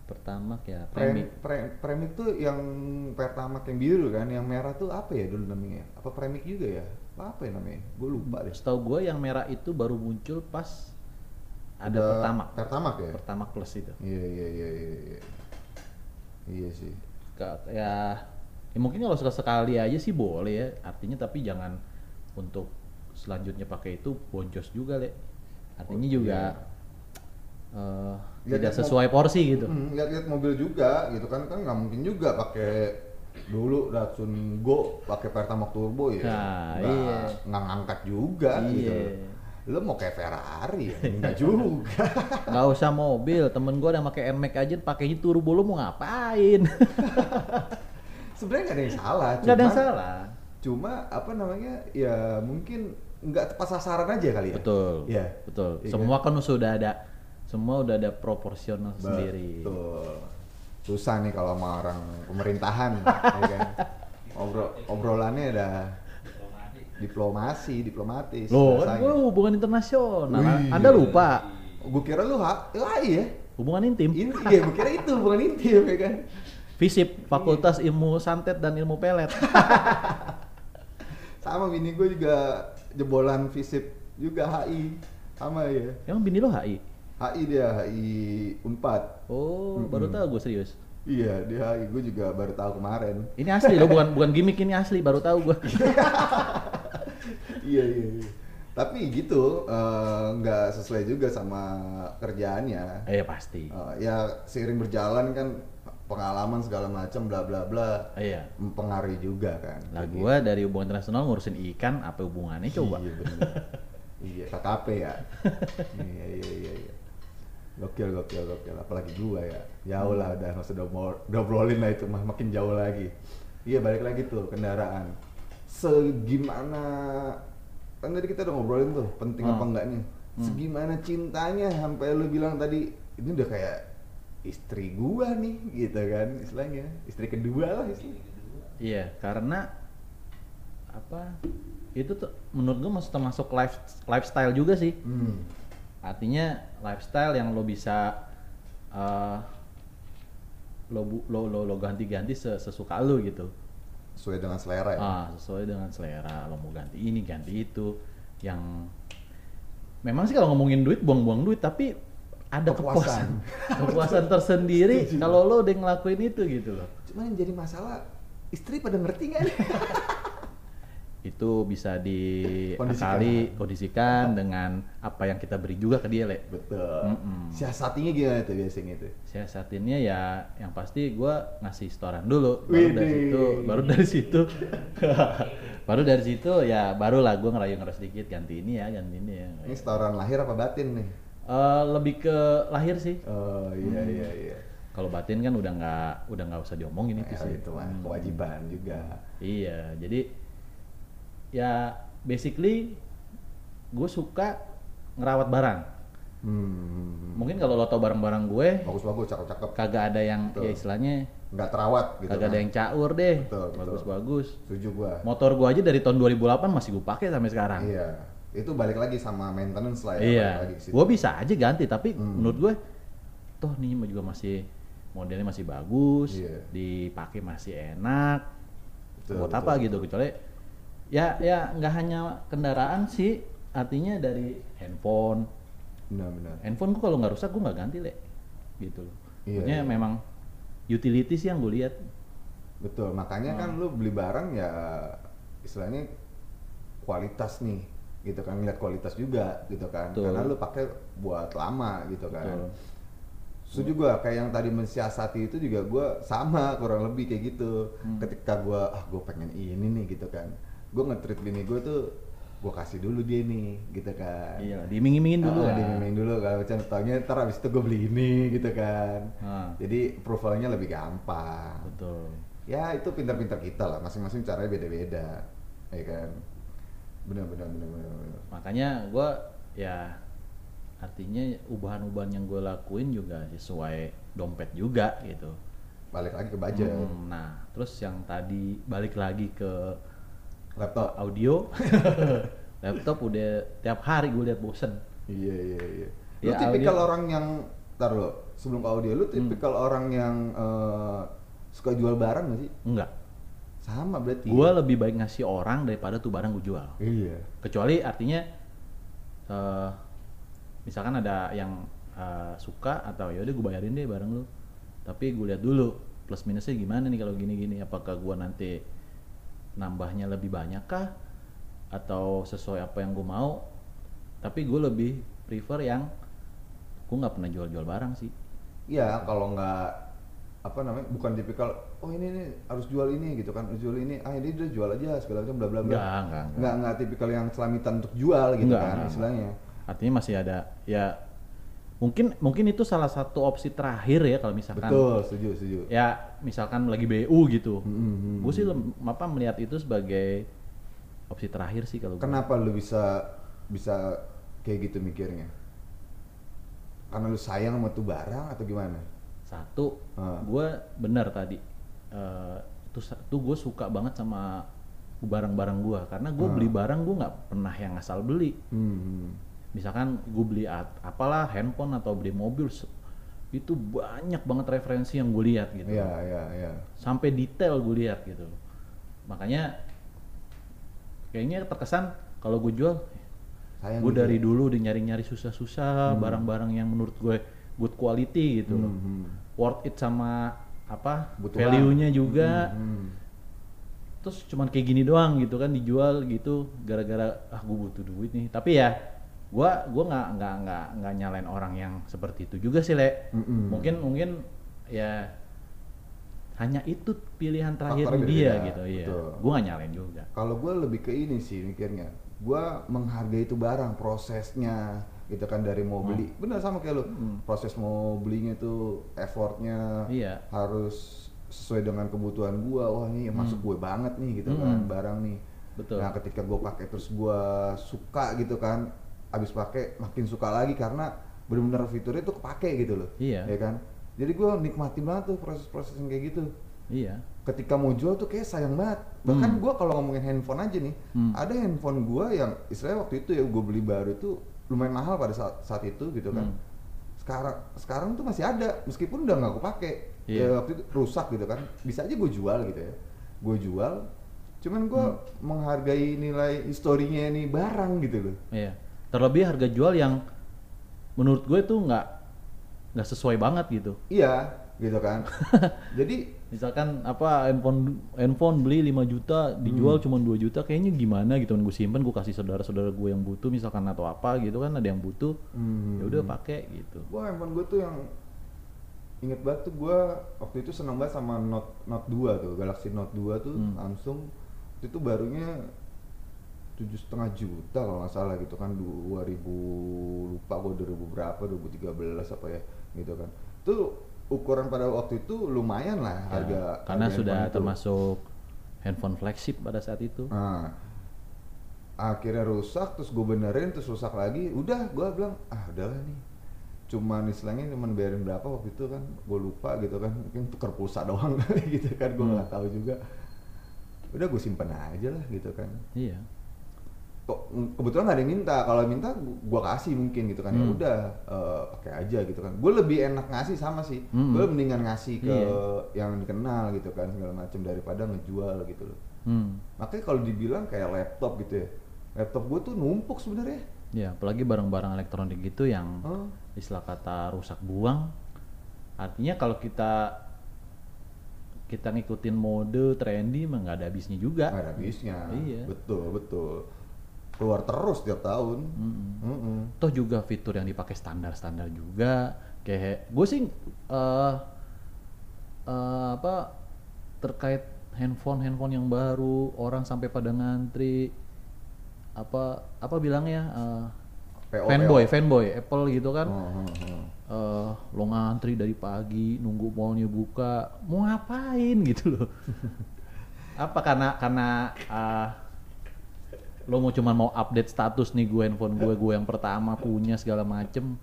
pertama ya Premik. Remik. Premik tuh yang pertama yang biru kan, yang merah tuh apa ya dulu namanya? Apa Premik juga ya? Apa ya namanya? Gue lupa deh. Setahu gue yang merah itu baru muncul pas ada Udah pertama. Pertamax ya? Pertama plus itu. Iya iya iya iya. Iya, iya sih. Ka- ya, ya mungkin kalau sekali aja sih boleh ya artinya tapi jangan untuk selanjutnya pakai itu boncos juga le. Artinya Oh, juga iya. eh, Lihat- tidak sesuai porsi gitu. Hmm, lihat-lihat mobil juga gitu kan kan nggak mungkin juga pakai dulu Datsun Go pakai Pertamax turbo ya. Nah, nggak iya. nggak ngangkat juga gitu. Iya. lo mau kayak Ferrari ya? Enggak <laughs> juga. Nggak usah mobil temen gue yang pakai Nmax aja pakainya turbo lu mau ngapain? <laughs> Sebenarnya nggak ada yang salah nggak ada yang salah. cuma apa namanya ya mungkin nggak tepat sasaran aja kali ya betul Iya. betul Iya semua kan sudah ada semua udah ada proporsional sendiri Betul. Susah nih kalau sama orang pemerintahan, <laughs> ya kan? Obrol, obrolannya ada diplomasi, diplomatis. loh kan gue hubungan internasional Wih. anda lupa Gue kira lu ha, HI ya? hubungan intim Ini, iya, gue kira itu bukan intim ya kan? FISIP Fakultas Ilmu Santet dan Ilmu Pelet <laughs> Sama bini gue juga jebolan FISIP juga HI, sama ya. emang bini lo HI HI dia HI Unpad. oh Mm-mm. baru tahu gue serius Iya, dia HI. Gue juga baru tahu kemarin. ini asli lo bukan bukan gimmick ini asli baru tahu gue iya iya iya. Tapi gitu eh, nggak sesuai juga sama kerjaannya. eh pasti Eh, ya seiring berjalan kan pengalaman segala macam bla bla bla iya mempengaruhi juga kan. lah gue dari hubungan internasional ngurusin ikan apa hubungannya coba Iya bener. iya KKP ya. iya iya iya. iya. Gokil gokil gokil. Apalagi gua ya. Jauh lah udah nggak usah udah udah obrolin lah itu makin jauh lagi. Iya balik lagi tuh kendaraan. Segimana kan tadi kita udah ngobrolin tuh penting apa Hmm. enggaknya. Hmm. Segimana cintanya sampai lu bilang tadi ini udah kayak istri gua nih gitu kan istilahnya istri kedua lah istilahnya. Iya, karena apa? Itu tuh menurut gue masuk termasuk life, lifestyle juga sih. Hmm. Artinya lifestyle yang lo bisa eh, lo, lo lo lo ganti-ganti se- sesuka lo gitu. Sesuai dengan selera ya. Ah, sesuai dengan selera. Lo mau ganti ini, ganti itu. Yang memang sih kalau ngomongin duit buang-buang duit, tapi ada Kepuasan. kepuasan. Kepuasan tersendiri kalau lo udah ngelakuin itu gitu loh. Cuman yang jadi masalah istri pada ngerti nggak <laughs> itu bisa Kondisikan. diakali kondisikan dengan apa yang kita beri juga ke dia le Betul. Mm-mm. Siasatinya gimana tuh biasanya tuh? siasatinnya ya yang pasti gua ngasih setoran dulu baru dari Widih. situ baru dari situ <laughs> baru dari situ ya barulah gua ngerayu ngerayu sedikit ganti ini ya ganti ini ya Ini setoran lahir apa batin nih? Eh, lebih ke lahir sih Oh iya Hmm. iya iya. kalau batin kan udah nggak udah nggak usah diomongin itu Ya, sih itu mah Hmm. kewajiban juga. Iya, jadi ya basically gue suka ngerawat barang. Hmm. Mungkin kalau lo tau barang-barang gue bagus-bagus, cakep-cakep. kagak ada yang Betul. ya istilahnya Nggak terawat gitu. kagak ada kan. yang caur deh. Betul, betul. Bagus-bagus. Setuju gua. Motor gue aja dari tahun 2008 masih gue pakai sampai sekarang. Iya. Itu balik lagi sama maintenance lah ya. Iya. Gue bisa aja ganti tapi Hmm. menurut gue toh nih juga masih modelnya masih bagus, Iya. dipakai masih enak. Betul, buat betul, apa betul. gitu kecuali ya ya nggak hanya kendaraan sih artinya dari handphone Benar-benar. handphone gue kalau nggak rusak gue nggak ganti le gitu Iya, Maksudnya iya. memang utilities yang gue lihat Betul, makanya kan Hmm. lu beli barang ya istilahnya kualitas nih gitu kan ngeliat kualitas juga gitu kan. Betul. karena lu pakai buat lama gitu kan. Betul. setuju kayak yang tadi mensiasati itu juga gua sama kurang lebih kayak gitu. Hmm. ketika gua ah gua pengen ini nih gitu kan. Gua nge-treat bini gua tuh gua kasih dulu dia nih gitu kan. Iya diiming-imingin dulu Ah, lah diiming dulu kalau contohnya ntar abis itu gue beli ini gitu kan. Ah, jadi approvalnya lebih gampang. Betul. Ya itu pintar-pintar kita lah. Masing-masing caranya beda-beda ya kan benar benar benar benar, benar. makanya gue ya artinya ubahan-ubahan yang gue lakuin juga sesuai dompet juga gitu balik lagi ke budget Hmm, nah terus yang tadi balik lagi ke Laptop. audio <laughs> <laughs> laptop udah tiap hari gue lihat bosen Iya iya iya. Lu Ya, tipikal audio- orang yang tar lo sebelum ke audio lu tipikal orang yang eh, suka jual barang gak sih? enggak Sama berarti. gue lebih baik ngasih orang daripada tuh barang gue jual. Iya. kecuali artinya eh misalkan ada yang eh, suka atau ya udah gue bayarin deh barang lu. Tapi gue lihat dulu plus minusnya gimana nih kalau gini-gini. Apakah gue nanti nambahnya lebih banyak kah atau sesuai apa yang gue mau? Tapi gue lebih prefer yang gue nggak pernah jual-jual barang sih. Iya, kalau nggak apa namanya bukan tipikal oh ini nih harus jual ini gitu kan. Harus jual ini ah ini udah jual aja segala macam bla bla bla. Nggak, nggak, nggak. nggak nggak tipikal yang selamitan untuk jual gitu Nggak, kan nggak, istilahnya. artinya masih ada ya mungkin mungkin itu salah satu opsi terakhir ya kalau misalkan betul setuju setuju. Ya misalkan lagi BU gitu. Hmm, hmm, hmm. gue sih apa melihat itu sebagai opsi terakhir sih kalau gua. kenapa lu bisa bisa kayak gitu mikirnya? Karena lu sayang sama tuh barang atau gimana satu Ah. gue benar tadi Eh, tuh gue suka banget sama barang-barang gue karena gue Ah. beli barang gue nggak pernah yang asal beli hmm. misalkan gue beli at- apalah handphone atau beli mobil itu banyak banget referensi yang gue lihat gitu Iya, iya, iya. sampai detail gue lihat gitu makanya kayaknya terkesan kalau gue jual gue gitu dari ya. dulu udah nyari-nyari susah-susah barang-barang yang menurut gue good quality gitu loh Hmm, hmm. Worth it sama apa value-nya juga. Hmm, hmm. terus cuman kayak gini doang gitu kan dijual gitu gara-gara ah gue butuh duit nih. Tapi ya gua gua nggak nggak nggak nggak nyalain orang yang seperti itu juga sih le. Mm-mm. mungkin mungkin ya hanya itu pilihan terakhir Faktornya dia beda, gitu betul. gua nggak nyalain juga. Kalau gue lebih ke ini sih mikirnya, gue menghargai itu barang prosesnya gitu kan dari mau beli, bener sama kayak lo, Hmm. proses mau belinya itu effortnya Iya. harus sesuai dengan kebutuhan gue, wah ini masuk gue banget nih gitu kan Hmm. barang nih. Betul. Nah ketika gue pakai terus gue suka gitu kan, abis pakai makin suka lagi karena bener-bener fiturnya tuh kepake gitu loh, Iya. ya kan. Jadi gue nikmatin banget tuh proses-proses yang kayak gitu iya ketika mau jual tuh kayak sayang banget bahkan gua kalau ngomongin handphone aja nih Hmm. ada handphone gua yang istilahnya waktu itu ya gue beli baru itu lumayan mahal pada saat saat itu gitu kan. Hmm. sekarang sekarang tuh masih ada meskipun udah nggak gue pakai. Iya. ya waktu itu rusak gitu kan. Bisa aja gue jual gitu ya. Gue jual cuman gua Hmm. menghargai nilai historinya nih barang gitu loh. Iya. Terlebih harga jual yang menurut gue tuh nggak nggak sesuai banget gitu. Iya gitu kan. <laughs> Jadi misalkan apa handphone handphone beli 5 juta dijual cuma 2 juta kayaknya gimana gitu kan gue simpen gue kasih saudara-saudara gue yang butuh misalkan atau apa gitu kan ada yang butuh. Hmm. ya udah pakai gitu. Gua handphone gue tuh yang inget banget tuh gua waktu itu seneng banget sama Note Note 2 tuh Galaxy Note 2 tuh Hmm. Samsung itu barunya tujuh setengah juta kalau nggak salah gitu kan 2000 lupa gua 2000 berapa 2013 apa ya gitu kan. Tuh ukuran pada waktu itu lumayan lah Ya, harga karena harga sudah itu. termasuk handphone flagship pada saat itu Nah, akhirnya rusak, terus gue benerin, terus rusak lagi. Udah, gue bilang, ah udahlah nih. Cuman istilahnya cuman bayarin berapa waktu itu kan, gue lupa gitu kan. Mungkin tuker pulsa doang <laughs> kali gitu kan, gue Hmm. nggak tahu juga. Udah gue simpen aja lah gitu kan. iya kebetulan nggak ada yang minta, kalau minta gue kasih mungkin gitu kan. Ya Hmm. udah, eh, pakai aja gitu kan. Gue lebih enak ngasih sama sih. Hmm. Gue mendingan ngasih ke Iya. yang dikenal gitu kan segala macam daripada ngejual gitu loh. hmm. Makanya kalau dibilang kayak laptop gitu ya, laptop gue tuh numpuk sebenarnya. ya apalagi barang-barang elektronik gitu yang Oh. istilah kata rusak buang artinya kalau kita kita ngikutin mode trendy mah nggak ada habisnya juga Nggak ada habisnya. Iya. Betul betul. Keluar terus tiap tahun. Mm-mm. Mm-mm. toh juga fitur yang dipakai standar-standar juga kayak gue sih eh eh, apa terkait handphone handphone yang baru orang sampai pada ngantri apa apa bilangnya eh, PO, fanboy PO. fanboy Apple gitu kan oh, oh. eh lo ngantri dari pagi nunggu mallnya buka mau ngapain gitu loh <laughs> apa karena karena eh, lo mau cuman mau update status nih gue handphone gue gue yang pertama punya segala macem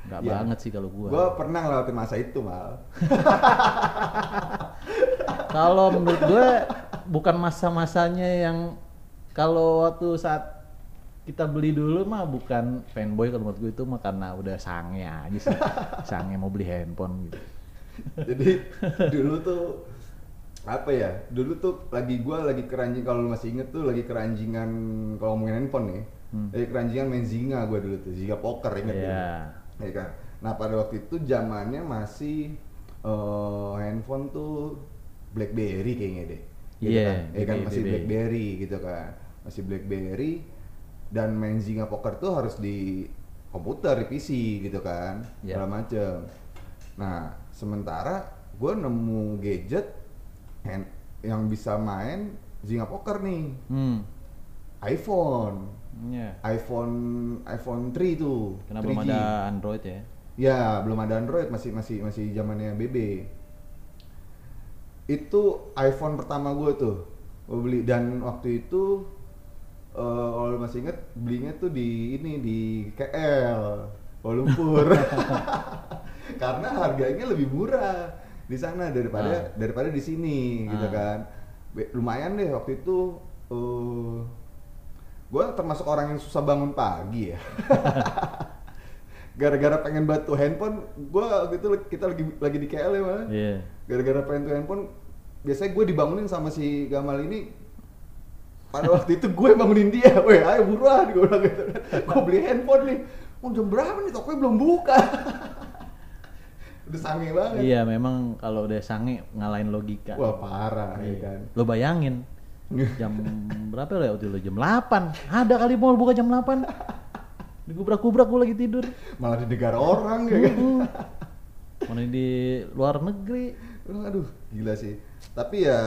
nggak Iya. banget sih kalau gue Gue pernah ngelewatin masa itu mal. <laughs> kalau menurut gue bukan masa-masanya yang kalau waktu saat kita beli dulu mah bukan fanboy kalau menurut gue itu mah karena udah sange aja sih. <laughs> sange mau beli handphone gitu. Jadi dulu tuh apa ya? Dulu tuh lagi gua lagi keranjing kalau lu masih inget tuh lagi keranjingan kalau ngomongin handphone nih. Hmm. Lagi keranjingan main Zinga gua dulu tuh, Zinga poker inget Iya. ya? Iya kan? Nah, pada waktu itu zamannya masih eh, handphone tuh BlackBerry kayaknya deh. Gitu Iya, kan? Iya kan masih BlackBerry gitu kan. Masih BlackBerry dan main Zinga poker tuh harus di komputer, di PC gitu kan. Iya. Segala macem. Nah, sementara gue nemu gadget hand, yang bisa main Zinga Poker nih, Hmm. iPhone, Iya. iPhone iPhone 3 tuh. Karena belum 3G. ada Android ya. Ya, belum ada Android, masih masih masih zamannya BB. Itu iPhone pertama gue tuh, gue beli dan waktu itu eh kalau masih inget belinya tuh di ini di KL, Kuala Lumpur. <laughs> <laughs> Karena harganya lebih murah di sana daripada Ah. daripada di sini gitu Ah. kan. Be- lumayan deh waktu itu eh gue termasuk orang yang susah bangun pagi ya. <laughs> Gara-gara pengen batu handphone, gue waktu itu kita lagi lagi di KL ya malah. Iya. Gara-gara pengen tuh handphone, biasanya gue dibangunin sama si Gamal ini. Pada waktu itu gue bangunin dia, <laughs> weh ayo buruan gue bilang gitu. Gue beli handphone nih, mau jam berapa nih tokonya belum buka. <laughs> Udah sange banget. Iya, memang kalau udah sange ngalahin logika. Wah parah ya Iya. kan. Lo bayangin <laughs> jam berapa ya waktu itu jam 8 ada kali mall buka jam 8 digubrak-gubrak gue lagi tidur Malah di negara orang ya kan. Mana di luar negeri Aduh, gila sih. Tapi ya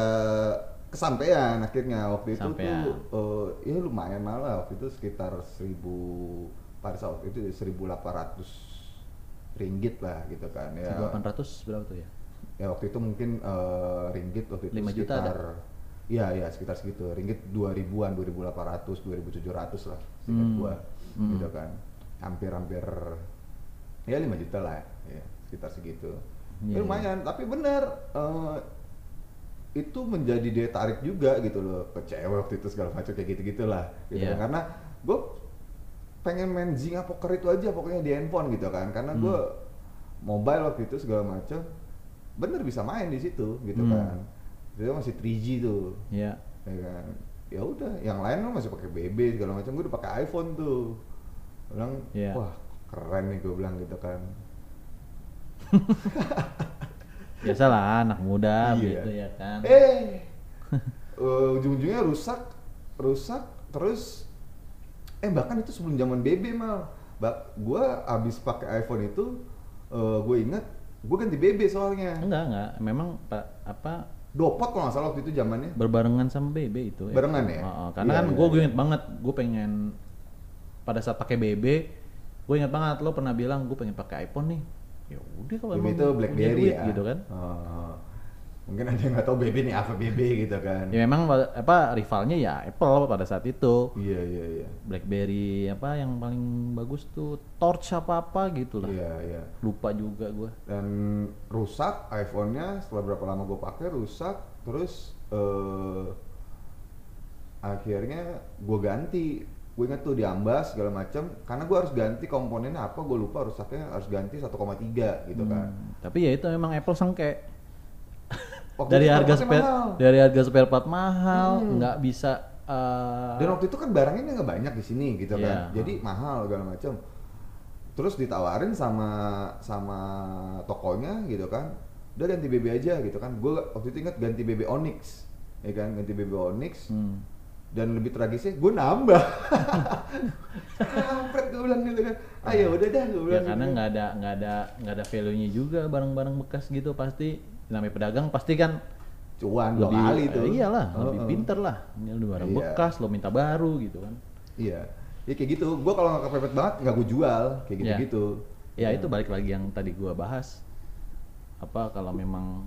kesampaian akhirnya waktu itu Sampean. tuh eh, ya lumayan malah waktu itu sekitar 1000 pada saat itu 1800 ringgit lah gitu kan ya. 1800 berapa tuh ya Ya waktu itu mungkin eh, ringgit waktu itu 5 juta sekitar Iya, iya sekitar segitu. Ringgit 2000-an, 2800, 2700 lah seingat Hmm. gua. Hmm. Gitu kan. Hampir-hampir ya 5 juta lah ya, sekitar segitu. Iya, Ya, lumayan, tapi bener eh, itu menjadi daya tarik juga gitu loh ke cewek waktu itu segala macam kayak gitu-gitu lah gitu Iya. kan. karena gue pengen main Zynga poker itu aja pokoknya di handphone gitu kan karena gue Hmm. mobile waktu itu segala macam bener bisa main di situ gitu Hmm. kan itu masih 3G tuh ya ya kan ya udah yang lain lo masih pakai BB segala macam gue udah pakai iPhone tuh bilang Iya. wah keren nih gue bilang gitu kan <laughs> biasalah anak muda Iya. gitu ya kan eh <laughs> eh, ujung-ujungnya rusak rusak terus eh bahkan itu sebelum zaman BB mal. Ba- gua abis pakai iPhone itu eh, gue inget gue ganti BB soalnya. Enggak enggak. Memang pak apa? Dopot kalau nggak salah waktu itu zamannya. Berbarengan sama BB itu Barengan ya? Heeh, karena Iya, kan iya, gue iya. inget banget gue pengen pada saat pakai BB gue inget banget lo pernah bilang gue pengen pakai iPhone nih. Ya udah kalau emang itu BlackBerry ya. gitu kan. Oh. Mungkin ada yang nggak tahu BB nih apa BB gitu kan. Ya memang apa rivalnya ya Apple pada saat itu. Iya iya iya. BlackBerry apa yang paling bagus tuh Torch apa apa gitu lah. Iya iya. Lupa juga gue dan rusak iPhone-nya setelah berapa lama gue pakai rusak. Terus eh akhirnya gue ganti. Gue inget tuh diambas segala macam karena gue harus ganti komponennya apa gue lupa rusaknya harus ganti 1,3 gitu kan. Hmm, tapi ya itu memang Apple sengke Waktu dari itu harga spare mahal. dari harga spare part mahal Hmm. nggak bisa eh, dan waktu itu kan barangnya nggak banyak di sini gitu Iya. kan jadi mahal segala macam terus ditawarin sama sama tokonya gitu kan udah ganti BB aja gitu kan gue waktu itu ingat ganti BB Onyx ya kan ganti BB Onyx hmm. dan lebih tragisnya gue nambah <laughs> kampret gue bilang gitu kan ayo udah dah gue ya bilang karena gitu. nggak ada nggak ada nggak ada value nya juga barang-barang bekas gitu pasti namanya pedagang pasti kan cuan dua kali eh, iyalah Oh, lebih pinter lah ini udah barang Iya. bekas lo minta baru gitu kan iya ya kayak gitu gue kalau nggak kepepet banget nggak gue jual kayak gitu Iya. gitu ya itu balik lagi yang tadi gua bahas apa kalau memang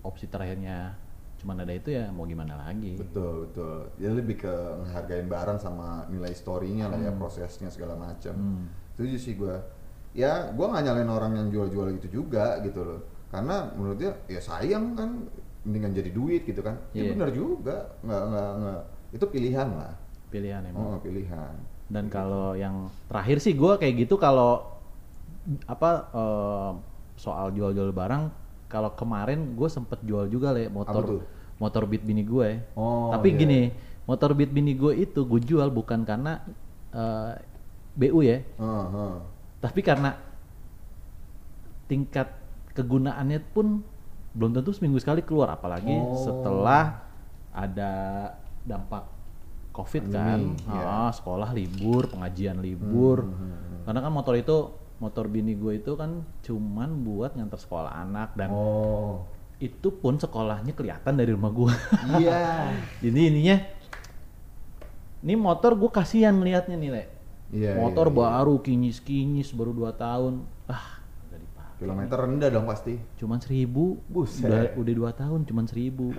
opsi terakhirnya cuma ada itu ya mau gimana lagi Betul, betul. Jadi lebih ke ngehargain barang sama nilai story-nya lah ya, Hmm. prosesnya segala macam. Hmm. Setuju sih gue. Ya, gue nggak nyalain orang yang jual-jual gitu juga gitu loh. Karena menurut dia, ya sayang kan, mendingan jadi duit gitu kan. Ya Iya. benar juga, nggak nggak nggak itu pilihan lah pilihan emang oh pilihan dan kalau yang terakhir sih gue kayak gitu kalau apa eh, soal jual-jual barang kalau kemarin gue sempet jual juga le motor motor beat bini gue Oh, tapi iya. gini motor beat bini gue itu gue jual bukan karena eh, BU ya Heeh, heeh. tapi karena tingkat kegunaannya pun belum tentu seminggu sekali keluar apalagi Oh. setelah ada dampak covid kan iya. Ah, sekolah libur pengajian libur Hmm, hmm, hmm. karena kan motor itu motor bini gue itu kan cuman buat nganter sekolah anak dan oh itu pun sekolahnya kelihatan dari rumah gue iya <laughs> jadi ininya ini motor gue kasihan ngelihatnya nih le Iya, motor iya, iya. baru kinyis kinyis baru 2 tahun ah kilometer rendah dong pasti cuman seribu Buset. udah udah dua tahun cuman seribu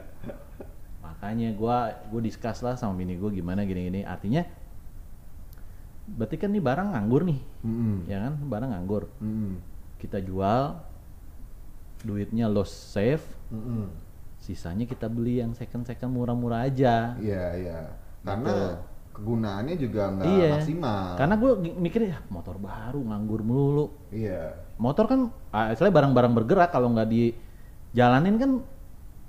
makanya gua gua discuss lah sama bini gua gimana gini gini artinya berarti kan nih barang nganggur nih Mm-mm. ya kan barang nganggur Mm-mm. kita jual duitnya loss save Mm-mm. sisanya kita beli yang second second murah-murah aja iya iya karena Betul. Kegunaannya juga nggak iya. maksimal. Karena gue mikir ya motor baru nganggur melulu. Iya. Motor kan ah, istilahnya barang-barang bergerak kalau nggak dijalanin kan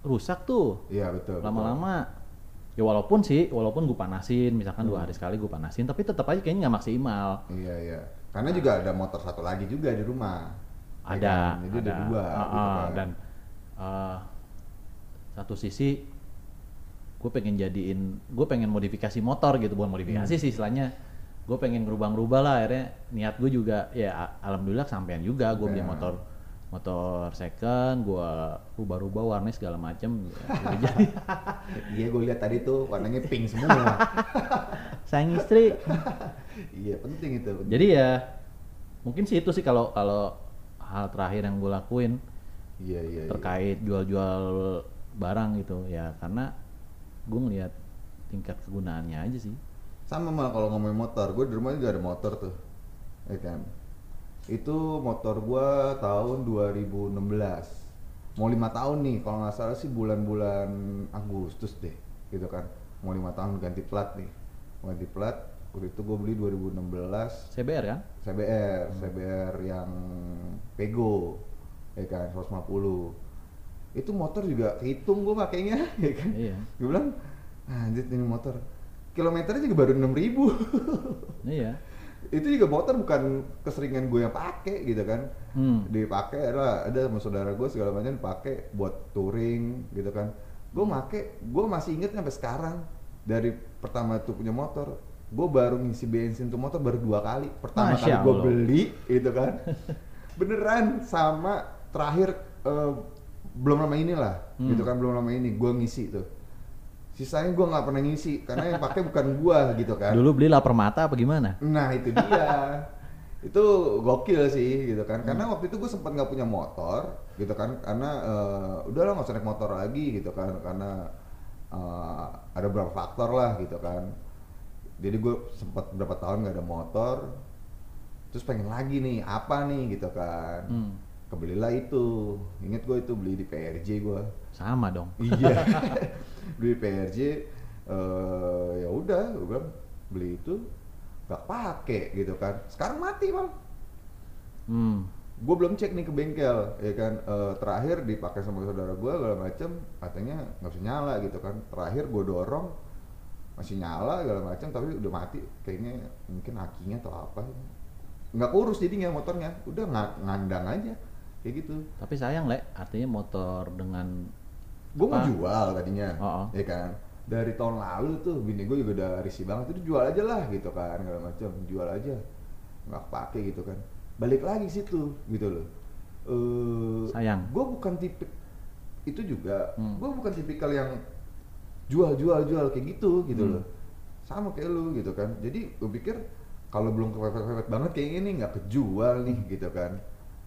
rusak tuh. Iya betul lama-lama. Ya walaupun sih walaupun gue panasin misalkan Hmm. dua hari sekali gue panasin tapi tetap aja kayaknya nggak maksimal. Iya iya. Karena juga ada motor satu lagi juga di rumah. Ya ada kan? jadi ada ada. dua Ah, gitu ah, kan. dan eh, satu sisi gue pengen jadiin gue pengen modifikasi motor gitu bukan modifikasi Hmm. sih istilahnya gue pengen ngerubah-ngerubah lah akhirnya niat gue juga ya alhamdulillah sampean juga gue beli Ya. motor motor second gue rubah-rubah warnanya segala macem ya, <laughs> jadi iya gue lihat tadi tuh warnanya pink semua <laughs> sayang istri iya penting itu penting. jadi ya mungkin sih itu sih kalau kalau hal terakhir yang gue lakuin iya iya iya. terkait jual-jual barang gitu ya karena gue ngelihat tingkat kegunaannya aja sih. Sama malah kalau ngomongin motor gue di rumah juga ada motor tuh ya kan? Itu motor gua tahun 2016 mau lima tahun nih kalau nggak salah sih bulan-bulan Agustus deh gitu kan. Mau lima tahun ganti plat nih. Ganti plat waktu itu gue beli 2016 CBR kan? CBR CBR yang Pego ya kan 150 itu motor juga kehitung gue pakainya <laughs> ya kan? Iya. Gue bilang anjir ini motor. Kilometernya juga baru 6000 ribu. <laughs> Iya. Itu juga motor bukan keseringan gue yang pakai gitu kan? Hmm. dipakai lah ada sama saudara gue segala macam dipakai buat touring gitu kan? Gue make gue masih inget sampai sekarang dari pertama tuh punya motor gue baru ngisi bensin tuh motor baru dua kali. Pertama Masya kali gue beli gitu kan? <laughs> Beneran sama terakhir eh, belum lama inilah Hmm. gitu kan belum lama ini gue ngisi tuh. Sisanya gue nggak pernah ngisi karena yang pakai bukan gue gitu kan. Dulu beli lapar mata apa gimana? Nah itu dia. <laughs> Itu gokil sih gitu kan. Karena waktu itu gue sempat nggak punya motor gitu kan karena eh, udah lah nggak usah naik motor lagi gitu kan. Karena eh, ada beberapa faktor lah gitu kan. Jadi gue sempat berapa tahun nggak ada motor terus pengen lagi nih apa nih gitu kan. Hmm. Kebelilah itu. Inget gue itu beli di PRJ gue sama dong. Iya. <laughs> Beli PRJ eh ya udah gue bilang beli itu gak pakai gitu kan. Sekarang mati bang. Hmm. gue belum cek nih ke bengkel ya kan. Eh, terakhir dipakai sama saudara gue segala macem katanya nggak bisa nyala gitu kan. Terakhir gue dorong masih nyala segala macam tapi udah mati. Kayaknya mungkin akinya atau apa. Nggak kurus jadinya motornya. Udah nga- ngandang aja kayak gitu. Tapi sayang le artinya motor dengan gue mau jual tadinya Oh, oh. ya kan? Dari tahun lalu tuh bini gue juga udah risih banget. Itu jual aja lah gitu kan segala macam jual aja. Nggak pakai gitu kan. Balik lagi situ gitu loh. Eh Sayang. gue bukan tipe itu juga Hmm. gue bukan tipikal yang jual jual jual kayak gitu gitu Hmm. loh. Sama kayak lu gitu kan. Jadi gue pikir kalau belum kepepet-pepet banget kayak ini nggak kejual nih gitu kan.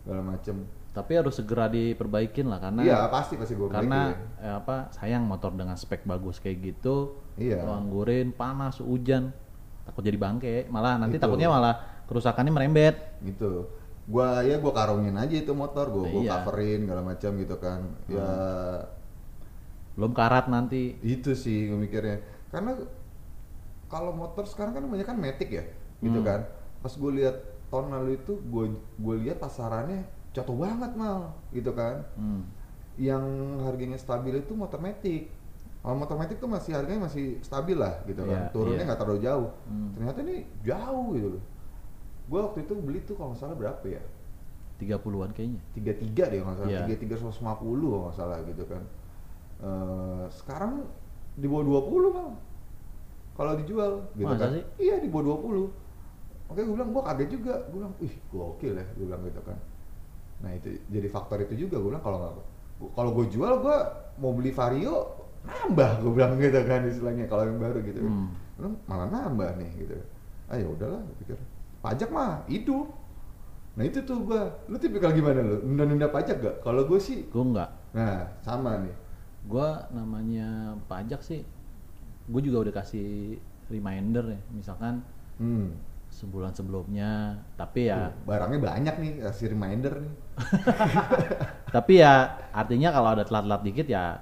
Segala macem tapi harus segera diperbaikin lah karena iya pasti pasti gue karena eh, apa sayang motor dengan spek bagus kayak gitu Iya. anggurin panas hujan takut jadi bangke malah nanti Itu. takutnya malah kerusakannya merembet gitu gua ya gua karungin aja itu motor gua gua Iya. coverin segala macam gitu kan ya belum karat nanti itu sih gua mikirnya karena kalau motor sekarang kan banyak kan Matic ya, gitu Hmm. kan. Pas gue lihat tahun lalu itu, gue gue lihat pasarannya jatuh banget mal, gitu kan. Hmm. Yang harganya stabil itu motor Matic. Kalau motor Matic tuh masih harganya masih stabil lah, gitu kan. Iya, Turunnya iya. nggak terlalu jauh. Hmm. Ternyata ini jauh gitu loh. Gue waktu itu beli tuh kalau nggak salah berapa ya? 30-an kayaknya. tiga tiga deh kalau nggak salah Iya. tiga tiga ratus lima puluh kalau nggak salah gitu kan Eh, sekarang di bawah 20 mal kalau dijual gitu Masa kan sih? iya di bawah 20 oke gue bilang gue kaget juga gue bilang ih gokil ya gue bilang gitu kan nah itu jadi faktor itu juga gue bilang kalau nggak kalau gue jual gue mau beli vario nambah gue bilang gitu kan istilahnya kalau yang baru gitu. Hmm. Malah nambah nih gitu. Ah ya udahlah pikir. Pajak mah hidup. Nah itu tuh gue lu tipikal gimana lu? Nunda-nunda pajak gak kalau gue sih Gue enggak. nah sama nih. Gua namanya pajak sih, gue juga udah kasih reminder ya, misalkan hmm. Sebulan sebelumnya. Tapi ya, Tuh, barangnya banyak nih kasih reminder nih <laughs> tapi ya artinya kalau ada telat-telat dikit ya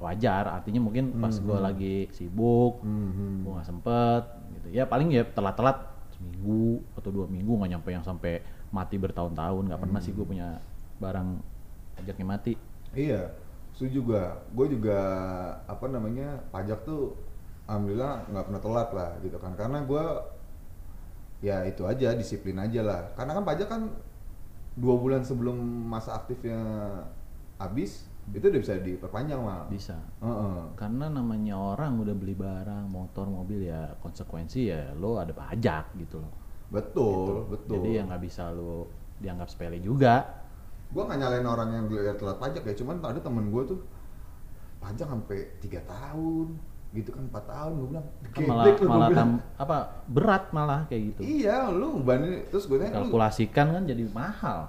wajar. Artinya mungkin pas Hmm, gua hmm. lagi sibuk, hmm. gue nggak sempet gitu ya paling ya telat-telat seminggu atau dua minggu nggak nyampe yang sampai mati bertahun-tahun nggak pernah sih gue punya barang pajaknya mati iya setuju juga gue juga apa namanya pajak tuh alhamdulillah nggak pernah telat lah gitu kan karena gue ya itu aja disiplin aja lah. Karena kan pajak kan dua bulan sebelum masa aktifnya habis itu udah bisa diperpanjang mal bisa. Heeh. karena namanya orang udah beli barang motor mobil ya konsekuensi ya lo ada pajak gitu loh. Betul Gitu. betul. Jadi ya nggak bisa lo dianggap sepele juga. Gue nggak nyalain orang yang lihat telat pajak ya cuman ada temen gue tuh pajak sampai tiga tahun gitu kan empat tahun gue bilang Kan malah "Geblek lu," gua malah bilang. tam- apa berat malah kayak gitu iya lu banding terus gue tanya lu kalkulasikan kan jadi mahal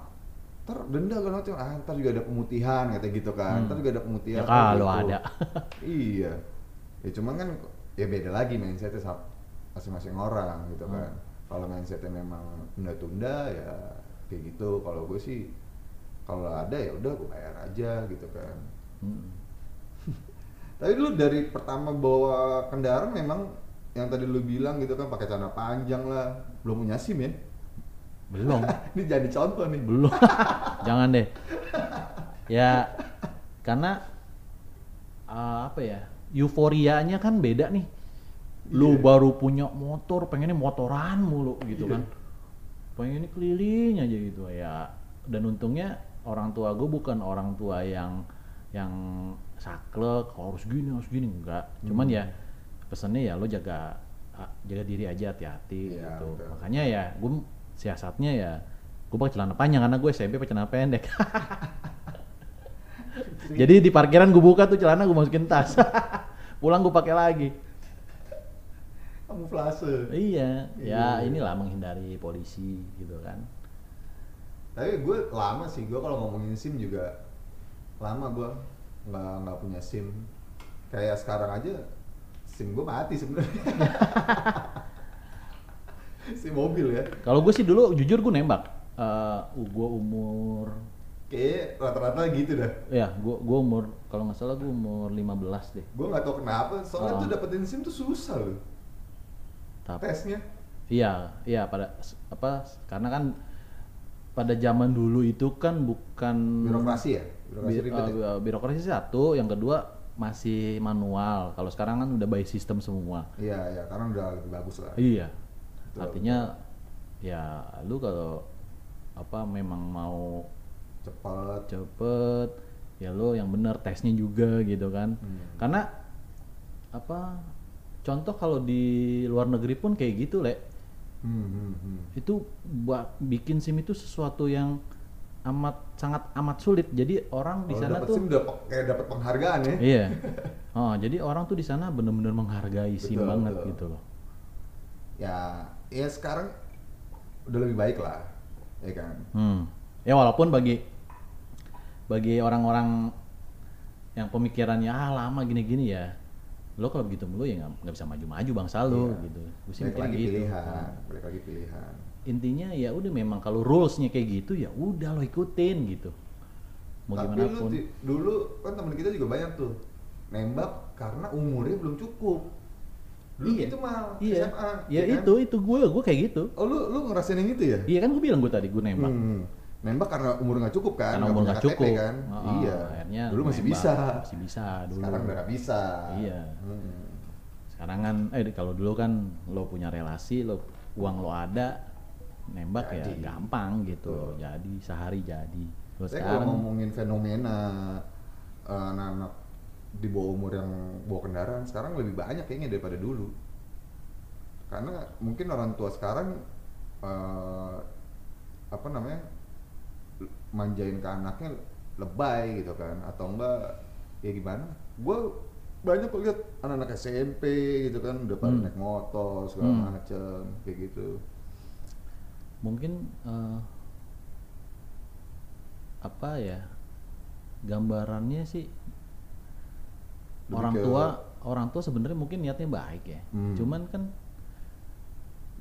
ntar denda kan macam ah ntar juga ada pemutihan kata gitu kan Hmm. ntar juga ada pemutihan ya kan kalau gitu. ada <laughs> iya ya cuman kan ya beda lagi mindsetnya masing-masing orang gitu Hmm. kan kalau mindsetnya memang tunda-tunda ya kayak gitu kalau gue sih kalau ada ya udah gue bayar aja gitu kan Hmm. Tapi lu dari pertama bawa kendaraan memang yang tadi lu bilang gitu kan pakai celana panjang lah. Belum punya sim ya? Belum. <laughs> Ini jadi contoh nih. Belum. Jangan deh. Ya karena uh, apa ya euforianya kan beda nih. Lu Iya. baru punya motor pengennya motoran mulu gitu Iya. kan. Pengennya keliling aja gitu ya. Dan untungnya orang tua gue bukan orang tua yang yang saklek harus gini harus gini. Enggak. Cuman Hmm. ya pesannya ya lo jaga jaga diri aja hati-hati Iya, gitu. betul. makanya ya gue siasatnya ya gue pakai celana panjang karena gue SMP pakai celana pendek. <laughs> Jadi di parkiran gue buka tuh celana gue masukin tas. <laughs> Pulang gue pakai lagi. Kamuflase. Iya. Ya Iya. inilah menghindari polisi gitu kan. Tapi gue lama sih gue kalau ngomongin sim juga lama gue nggak nggak punya sim. Kayak sekarang aja sim gue mati sebenarnya. <laughs> Sim mobil ya. Kalau gue sih dulu jujur gue nembak. Eh gue umur kayak rata-rata gitu dah. Ya gue gue umur kalau nggak salah gue umur 15 deh. Gue nggak tahu kenapa soalnya Oh. tuh dapetin sim tuh susah loh. Tapi tesnya. Iya, iya pada apa karena kan pada zaman dulu itu kan bukan birokrasi ya birokrasi bi- uh, birokrasi satu, yang kedua masih manual. Kalau sekarang kan udah by system semua. iya iya karena udah lebih bagus lah Iya. Betul, Artinya ya lu kalau apa memang mau cepat cepet ya lo yang bener tesnya juga gitu kan. Hmm. Karena apa contoh kalau di luar negeri pun kayak gitu, Le. hmm, hmm, hmm. itu buat bikin SIM itu sesuatu yang amat sangat amat sulit. Jadi orang di sana tuh udah kayak dapat penghargaan ya iya. <laughs> Oh, jadi orang tuh di sana bener-bener menghargai SIM Betul, banget betul. gitu loh. ya ya sekarang udah lebih baik lah ya kan Hmm. Ya walaupun bagi bagi orang-orang yang pemikirannya ah lama gini-gini ya, lo kalau begitu mulu ya nggak bisa maju-maju bangsa lo Iya. gitu. Gue sih mikir lagi gitu. pilihan balik lagi pilihan intinya ya udah memang kalau rulesnya kayak gitu ya udah lo ikutin gitu. Mau tapi gimana lu pun. dulu kan temen kita juga banyak tuh nembak karena umurnya belum cukup Dulu Iya. gitu mal Iya. SMA. Ya kan? itu itu gue gue kayak gitu. Oh lu lu ngerasain yang itu ya? Iya kan gue bilang gue tadi gue nembak. Hmm. Nembak karena umur nggak cukup kan? Karena umur nggak KTP cukup. kan? Heeh, iya. Akhirnya Dulu masih nembak. bisa. Masih bisa dulu. Sekarang udah nggak bisa. Iya. Hmm. Sekarang kan eh kalau dulu kan lo punya relasi, lo uang lo ada, nembak Jadi. ya gampang gitu. Betul. Jadi sehari jadi. Lo Saya kalau sekarang ngomongin fenomena eh, anak-anak di bawah umur yang bawa kendaraan sekarang lebih banyak kayaknya daripada dulu. Karena mungkin orang tua sekarang eh, apa namanya manjain ke anaknya lebay gitu kan atau enggak ya gimana? Gue banyak kok lihat anak-anak SMP gitu kan udah pada Hmm. naik motor segala Hmm. macem kayak gitu. Mungkin eh, apa ya gambarannya sih Lebih orang ke- tua orang tua sebenarnya mungkin niatnya baik ya. Hmm. Cuman kan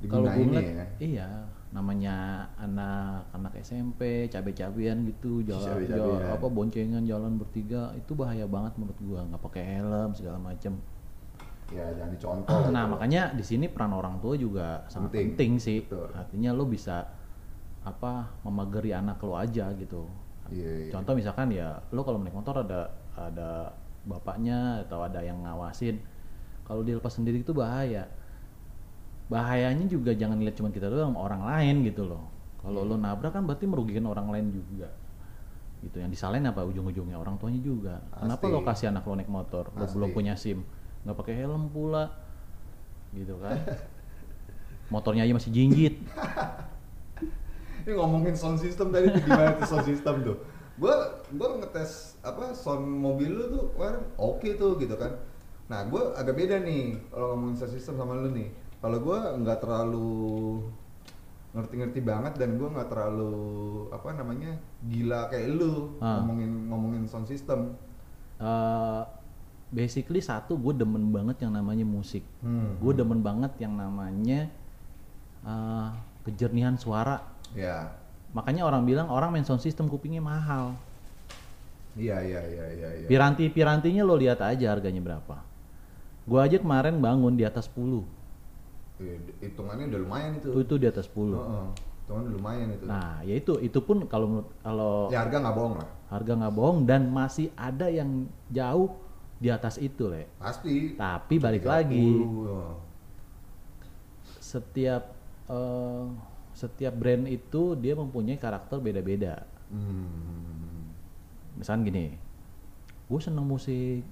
kalau gue ngeliat, ya. iya namanya anak anak SMP cabe-cabean gitu jalan Cabe-cabean. jalan- apa boncengan jalan bertiga itu bahaya banget menurut gua nggak pakai helm segala macem Ya jangan dicontoh. lah nah itu. makanya di sini peran orang tua juga sangat Penting. penting, sih Betul. artinya lo bisa apa memagari anak lo aja gitu Iya, iya. contoh misalkan ya lo kalau naik motor ada ada bapaknya atau ada yang ngawasin kalau dilepas sendiri itu bahaya bahayanya juga jangan lihat cuma kita doang orang lain gitu loh kalau lo nabrak kan berarti merugikan orang lain juga gitu yang disalahin apa ujung-ujungnya orang tuanya juga kenapa Pasti. lo kasih anak lo naik motor lo Pasti. belum punya sim nggak pakai helm pula gitu kan motornya aja masih jinggit Ini ngomongin sound system tadi tuh gimana tuh sound system tuh? Gua gua ngetes apa sound mobil lu tuh kemarin oke tuh gitu kan. Nah, gua agak beda nih kalau ngomongin sound system sama lu nih. Kalau gua nggak terlalu ngerti-ngerti banget dan gua nggak terlalu apa namanya gila kayak lu Ah. ngomongin ngomongin sound system. Eh, basically satu gue demen banget yang namanya musik Hmm. gue demen banget yang namanya eh, kejernihan suara Ya, makanya orang bilang orang main sound system kupingnya mahal iya iya iya iya. iya. piranti pirantinya lo lihat aja harganya berapa gue aja kemarin bangun di atas 10 Eh, Hitungannya udah lumayan itu. itu itu di atas 10 Heeh. Hitungannya udah lumayan itu. nah ya itu itu pun kalau menurut kalau ya harga nggak bohong lah. harga nggak bohong dan masih ada yang jauh di atas itu le Pasti. tapi balik 30, lagi setiap eh, setiap brand itu dia mempunyai karakter beda-beda. Hmm. Misalnya gini, gue seneng musik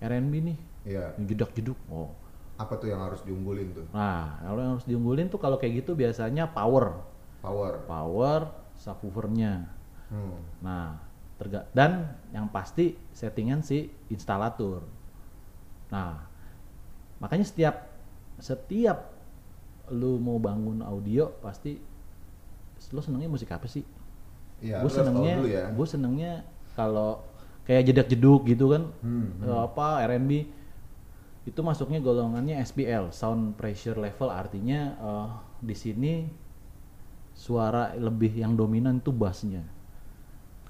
R&B nih, Iya. yang jedak-jeduk. Oh, Apa tuh yang harus diunggulin tuh? nah kalau yang harus diunggulin tuh kalau kayak gitu biasanya power, Power. power, subwoofernya. Hmm. Nah, terga dan yang pasti settingan si instalator. Nah, makanya setiap setiap lu mau bangun audio pasti lu senengnya musik apa sih? Iya, gue senengnya, ya. gue senengnya kalau kayak jedak jeduk gitu kan, Hmm, eh, apa R&B itu masuknya golongannya SPL, sound pressure level artinya eh, di sini suara lebih yang dominan itu bassnya.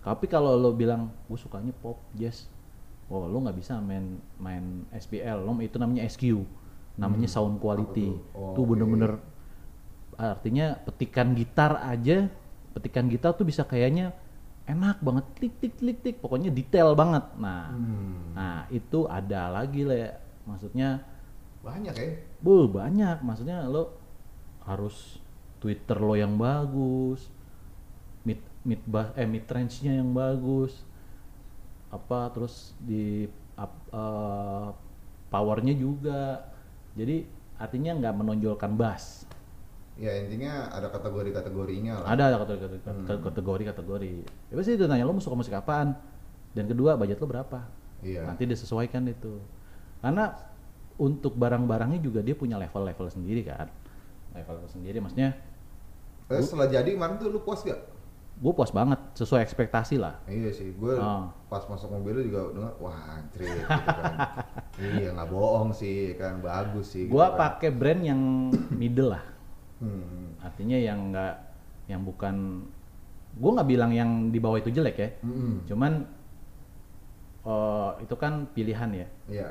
Tapi kalau lo bilang gue sukanya pop jazz, oh lo nggak bisa main main SPL, lo itu namanya SQ, namanya Hmm, sound quality. Oh, Itu oke. bener-bener artinya petikan gitar aja, petikan gitar tuh bisa kayaknya enak banget, klik klik klik klik, pokoknya detail banget. Nah, Hmm. nah itu ada lagi le, maksudnya Banyak ya. Bu, banyak. Maksudnya lo harus Twitter lo yang bagus, mid mid ba- eh mid range-nya yang bagus. Apa terus di up- eh, powernya juga. Jadi artinya nggak menonjolkan bass. Ya intinya ada kategori-kategorinya lah. Ada ada kategori Hmm. kategori kategori. Ya pasti itu nanya lo mau suka musik apaan. Dan kedua budget lo berapa? Iya. Nanti disesuaikan itu. Karena untuk barang-barangnya juga dia punya level-level sendiri kan. Level sendiri maksudnya Eh, setelah jadi kemarin tuh lu puas gak? Gue puas banget sesuai ekspektasi lah. Iya sih, gue Ah. pas masuk mobil juga dengar, wah anjir gitu kan. <laughs> iya nggak bohong sih kan, bagus sih. Gua gitu kan. pakai brand yang middle lah. Hmm. Artinya yang enggak yang bukan gue nggak bilang yang di bawah itu jelek ya. Mm-mm. Cuman eh, itu kan pilihan ya. Iya.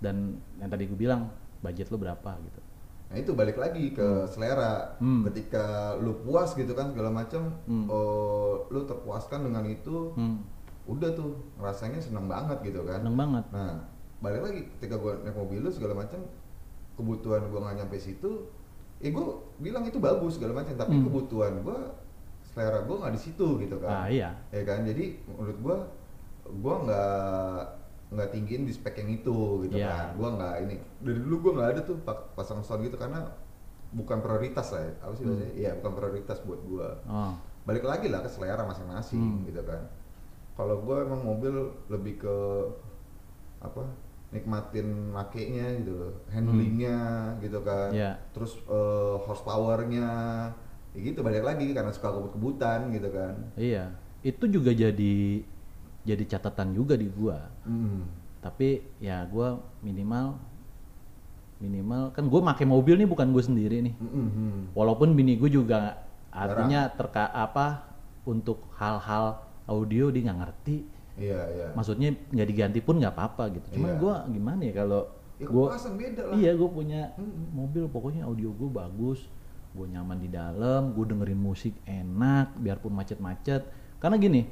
Dan yang tadi gue bilang budget lo berapa gitu Nah itu balik lagi ke selera. Hmm. Ketika lu puas gitu kan segala macam, Hmm. oh, lu terpuaskan dengan itu, hmm. udah tuh rasanya seneng banget gitu kan. seneng banget Nah balik lagi ketika gua naik mobil lu segala macam, kebutuhan gua nggak nyampe situ, eh gua bilang itu bagus segala macam, tapi Hmm. kebutuhan gua selera gua nggak di situ gitu kan. ah iya Ya kan, jadi menurut gua, gua nggak nggak tinggiin di spek yang itu gitu Iya. kan. Gua nggak ini dari dulu gua nggak ada tuh pasang sound gitu karena bukan prioritas lah ya. Apa sih Hmm. bahasanya? Iya bukan prioritas buat gua. oh Balik lagi lah ke selera masing-masing Hmm. gitu kan. Kalau gua emang mobil lebih ke apa? nikmatin makainya gitu loh, handlingnya gitu kan, Iya. terus eh, horsepowernya, ya gitu balik lagi karena suka kebut-kebutan gitu kan. iya itu juga jadi jadi catatan juga di gua Hmm. tapi ya gua minimal minimal kan gue make mobil nih bukan gue sendiri nih Mm-mm. walaupun bini gue juga artinya terka apa untuk hal-hal audio dia nggak ngerti Iya iya. maksudnya nggak diganti pun nggak apa-apa gitu cuman Iya. gua gimana ya kalau Ya gue kepuasan beda lah. iya gue punya Mm-mm. mobil pokoknya audio gue bagus gue nyaman di dalam gue dengerin musik enak biarpun macet-macet karena gini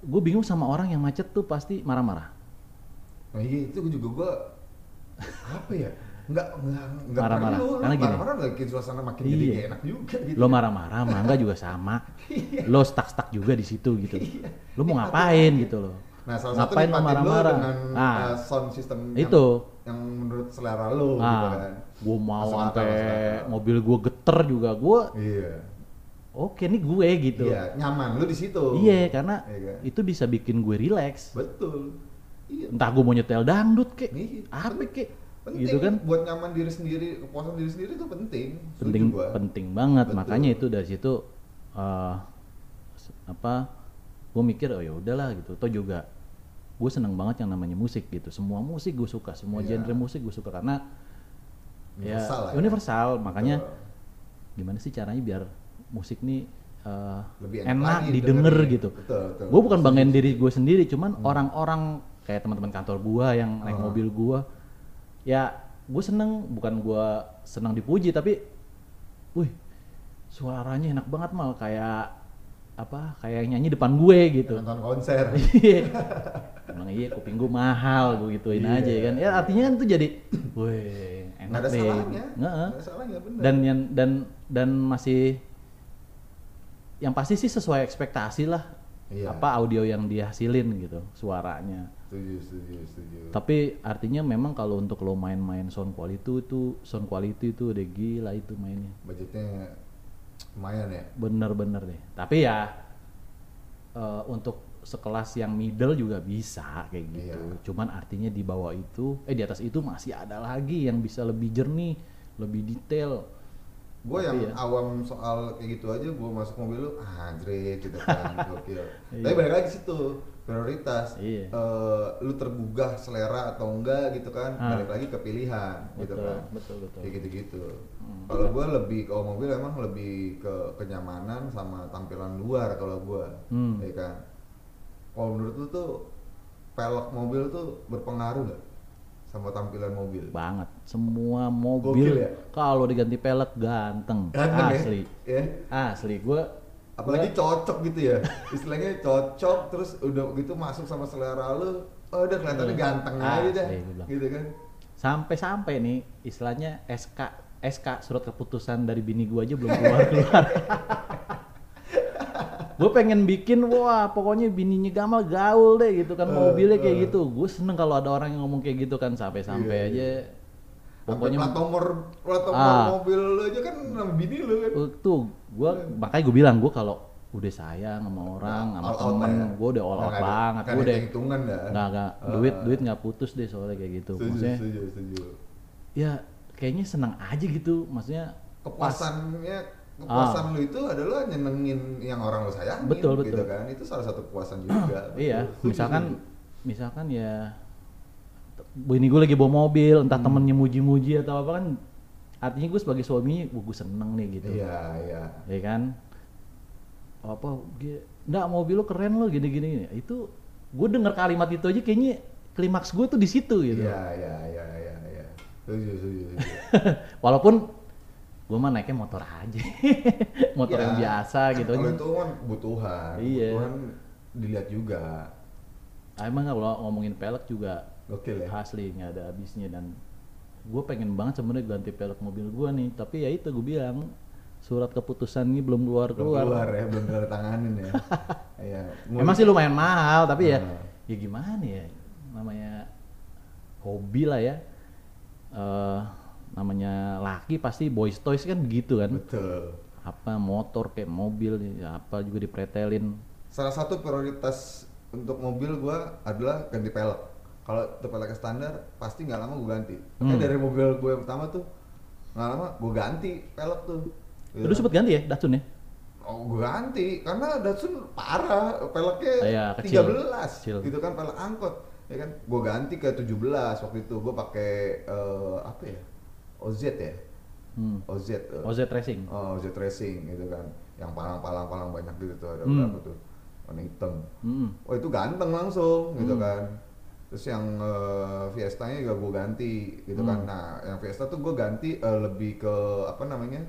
gue bingung sama orang yang macet tuh pasti marah-marah Nah iya itu juga gua apa ya? Enggak enggak enggak Marah-marah. Karena gini. Marah-marah bikin suasana makin jadi Iya. kayak enak juga gitu. lo marah-marah mangga juga sama Iya. lo stuck-stuck juga di situ gitu Iya. lo mau ngapain gitu loh Nah, salah satu ngapain lo lo marah-marah dengan nah uh, sound system itu yang, yang menurut selera lo gitu nah kan. gue mau sampai mobil gue geter juga gue Iya. Oke nih gue gitu Iya, nyaman lu di situ. iya karena Iya kan? itu bisa bikin gue relax Betul. Iya. entah gue mau nyetel dangdut kek Iya. apa kek Penting gitu kan buat nyaman diri sendiri, kepuasan diri sendiri itu penting. Penting gua. penting banget Betul. makanya itu dari situ s- apa gue mikir oh ya udahlah gitu toh juga gue seneng banget yang namanya musik gitu semua musik gue suka semua Iya. genre musik gue suka karena Universal lah ya ya. universal makanya Betul. gimana sih caranya biar musik nih eh, Lebih enak enak, lagi didengar gitu Betul, betul. gue bukan banggain diri gue sendiri cuman orang-orang kayak teman-teman kantor gue yang naik Ah. mobil gue ya gue seneng bukan gue senang dipuji tapi wih suaranya enak banget mal kayak apa kayak nyanyi depan gue gitu nonton konser. <laughs> Iya. Emang iya kuping gue mahal gue gituin Iya. aja kan ya artinya kan tuh jadi wih Nggak enak ada deh salahnya. Nggak, Nggak ada salahnya bener. dan yang dan dan masih yang pasti sih sesuai ekspektasi lah Iya. apa audio yang dihasilin gitu suaranya setuju, setuju, setuju. tapi artinya memang kalau untuk lo main-main sound quality itu sound quality itu udah gila itu mainnya budgetnya lumayan ya. bener-bener deh tapi ya eh, untuk sekelas yang middle juga bisa kayak gitu Iya. cuman artinya di bawah itu eh di atas itu masih ada lagi yang bisa lebih jernih lebih detail Gue yang ya. awam soal kayak gitu aja, gue masuk mobil lu, ah anjrit gitu kan, <laughs> gokil. Iya. Tapi balik lagi situ, prioritas. Iya. Eh, lu tergugah selera atau enggak gitu kan, Ah. balik lagi ke pilihan gitu betul kan. betul betul Kayak gitu-gitu. Hmm. Kalau gue lebih, kalau mobil emang lebih ke kenyamanan sama tampilan luar kalau gue, Hmm. ya kan. Kalau menurut lu tuh pelek mobil tuh berpengaruh nggak sama tampilan mobil? banget semua Gokil mobil ya? kalau diganti pelek ganteng, Ganteng ya? asli Ya? asli gue apalagi cocok gitu ya istilahnya cocok terus udah gitu masuk sama selera lu oh udah kelihatannya Iya. ganteng aja Asli, gua bilang. gitu kan sampai-sampai nih istilahnya SK SK surat keputusan dari bini gua aja belum keluar keluar <laughs> gue pengen bikin wah pokoknya bininya Gamal gaul deh gitu kan Eh, mobilnya kayak eh. gitu gue seneng kalau ada orang yang ngomong kayak gitu kan sampai-sampai Iya, aja pokoknya pokoknya plat nomor plat nomor Ah. mobil lu aja kan nama bini lu kan Uh, tuh gue makanya gue bilang gue kalau udah sayang sama orang sama All out temen ya. gue udah all Nggak out ada- banget gue udah hitungan dah nggak nggak Ah. duit duit nggak putus deh soalnya kayak gitu setuju maksudnya setuju setuju ya kayaknya senang aja gitu maksudnya kepuasannya kepuasan lu itu adalah nyenengin yang orang lu sayangin Ah. Betul, gitu betul. kan itu salah satu kepuasan juga <clears throat> iya Betul. Misalkan misalkan ya ini gue lagi bawa mobil entah Hmm. temennya muji-muji atau apa kan artinya gue sebagai suami gue seneng nih gitu iya iya ya kan apa gue nggak mobil lo keren lo gini gini gini." itu gue denger kalimat itu aja kayaknya klimaks gue tuh di situ gitu. Iya, iya, iya, iya, iya. Setuju, setuju. <laughs> Walaupun gue mah naiknya motor aja, <laughs> motor Ya, yang biasa gitu. Kalau itu kan kebutuhan, Iya. kebutuhan dilihat juga. Ah, emang kalau ngomongin pelek juga Gokil ya. asli nggak ada habisnya dan gue pengen banget sebenarnya ganti pelek mobil gue nih tapi ya itu gue bilang surat keputusan ini belum keluar Belum keluar, keluar ya, belum tanda tanganin ya. <laughs> Iya. emang sih lumayan mahal tapi ya Ah. ya gimana ya namanya hobi lah ya Eh namanya laki pasti boys toys kan begitu kan Betul. apa motor kayak mobil ya apa juga dipretelin Salah satu prioritas untuk mobil gua adalah ganti pelek. Kalau itu peleknya standar, pasti nggak lama gua ganti. Hmm. dari mobil gue yang pertama tuh nggak lama gua ganti pelek tuh. Gitu Lu kan. sempet ganti ya Datsun ya Oh, gue ganti karena Datsun parah, peleknya Iya, kecil. 13 Kecil. gitu kan pelek angkot. Ya kan? Gue ganti ke 17 waktu itu. Gue pakai eh, apa ya? OZ ya. hmm. OZ. eh. OZ Racing Oh, OZ Racing gitu kan. Yang palang-palang-palang banyak gitu tuh ada Hmm. berapa tuh? Warna hitam. Hmm. Oh, itu ganteng langsung gitu Hmm. kan. Terus yang eh, Fiesta-nya juga gue ganti gitu kan. Hmm. Nah, yang Fiesta tuh gue ganti eh, lebih ke apa namanya?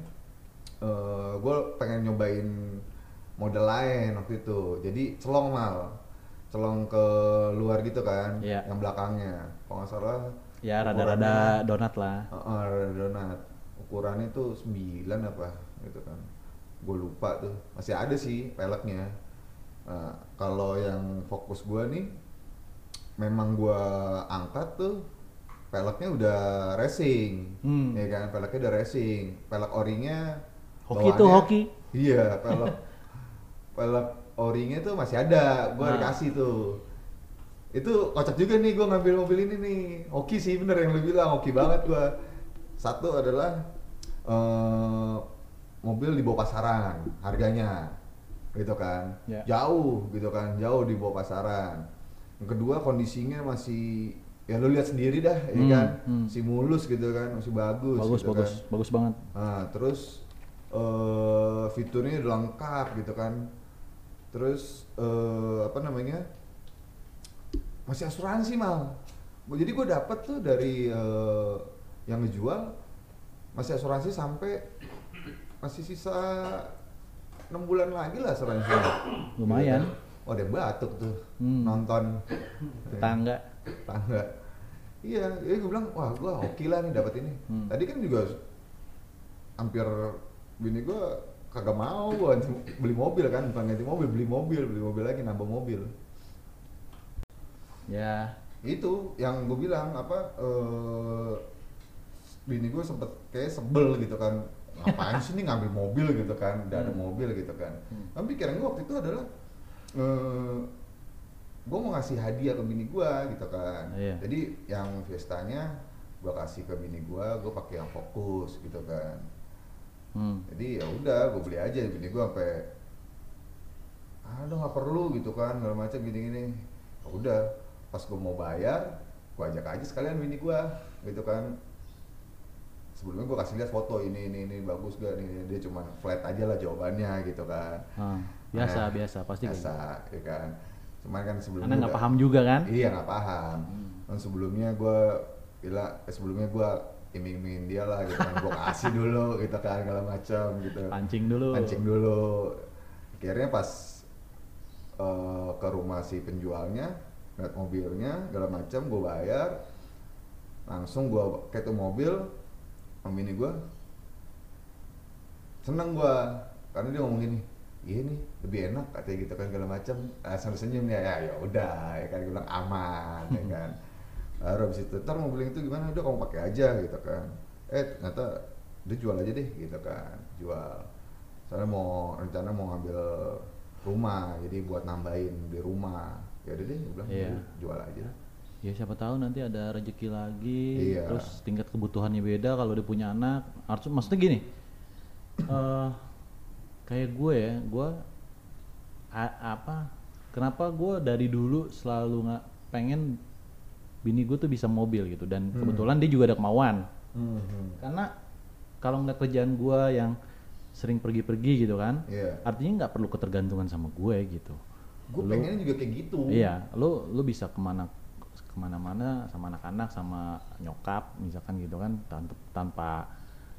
eh gue pengen nyobain model lain waktu itu. Jadi celong mal, celong ke luar gitu kan, Iya. yang belakangnya. Kalau nggak salah. ya rada-rada donat lah Heeh, rada donat. Ukurannya tuh 9 apa gitu kan. Gue lupa tuh. Masih ada sih peleknya. Nah, kalau yang fokus gua nih memang gua angkat tuh peleknya udah racing. Hmm. Ya kan, peleknya udah racing. Pelek orinya Hoki tuh, bawaannya- hoki. Iya, pelek <laughs> pelek orinya tuh masih ada. Gua Ah. dikasih tuh itu kocak juga nih gue ngambil mobil ini nih hoki sih bener yang lu bilang hoki banget gue satu adalah eh, mobil di bawah pasaran harganya gitu kan Ya. jauh gitu kan jauh di bawah pasaran yang kedua kondisinya masih ya lu lihat sendiri dah ya Hmm, kan hmm. masih mulus gitu kan masih bagus bagus gitu bagus kan. bagus banget Nah, terus eh fiturnya udah lengkap gitu kan. Terus eh apa namanya? Masih asuransi mal. Jadi gue dapet tuh dari eh, yang ngejual masih asuransi sampai masih sisa enam bulan lagi lah asuransi. Lumayan. Oh, ada yang batuk tuh Hmm. nonton. Tetangga tangga. Iya jadi gue bilang wah gue oke lah nih dapat ini. Hmm. tadi kan juga hampir bini gue kagak mau gua beli mobil kan bukan ganti mobil beli mobil beli mobil lagi nambah mobil. Ya. Itu yang gue bilang apa eh bini gue sempet kayak sebel gitu kan. Ngapain sih nih ngambil mobil? gitu kan. Udah ada Hmm. mobil gitu kan. Hmm. tapi pikiran gue waktu itu adalah eh gue mau ngasih hadiah ke bini gue gitu kan. Iya. jadi yang Fiesta-nya gue kasih ke bini gue gue pakai yang fokus gitu kan. Hmm. jadi ya udah gue beli aja bini gue sampai aduh nggak perlu gitu kan segala macam gini gini udah pas gue mau bayar gue ajak aja sekalian bini gue gitu kan. Sebelumnya gue kasih lihat foto ini ini ini bagus gak nih dia cuman flat aja lah jawabannya gitu kan. Ah, biasa Nah, biasa pasti biasa ya kan cuman kan sebelumnya karena nggak paham juga kan Iya nggak paham. Hmm. Dan sebelumnya gue bilang, eh, sebelumnya gue iming-imingin dia lah gitu kan, gue kasih <laughs> dulu gitu kan segala macam gitu. pancing dulu Pancing dulu. Akhirnya pas eh, ke rumah si penjualnya, lihat mobilnya segala macam, gue bayar, langsung gue kayak tuh mobil, sama bini gue, seneng gue karena dia ngomong gini iya nih lebih enak katanya gitu kan segala macam. Ah, sambil senyum ya ya ya udah ya kan gue bilang aman ya kan. Baru habis itu ntar mobil itu gimana? Udah kamu pakai aja gitu kan. Eh ternyata dia jual aja deh gitu kan jual. Soalnya mau rencana mau ngambil rumah jadi buat nambahin di rumah. Ya udah deh gue bilang Iya. jual aja. Ya siapa tahu nanti ada rezeki lagi Iya. terus tingkat kebutuhannya beda kalau dia punya anak. Harus maksudnya gini eh kayak gue ya gue a- apa kenapa gue dari dulu selalu nggak pengen bini gue tuh bisa mobil gitu dan Hmm. kebetulan dia juga ada kemauan Mhm. karena kalau ngeliat kerjaan gue yang sering pergi-pergi gitu kan Iya. artinya nggak perlu ketergantungan sama gue gitu gue pengennya juga kayak gitu Iya, lu lu bisa ke mana ke mana-mana sama anak-anak sama nyokap misalkan gitu kan tanpa tanpa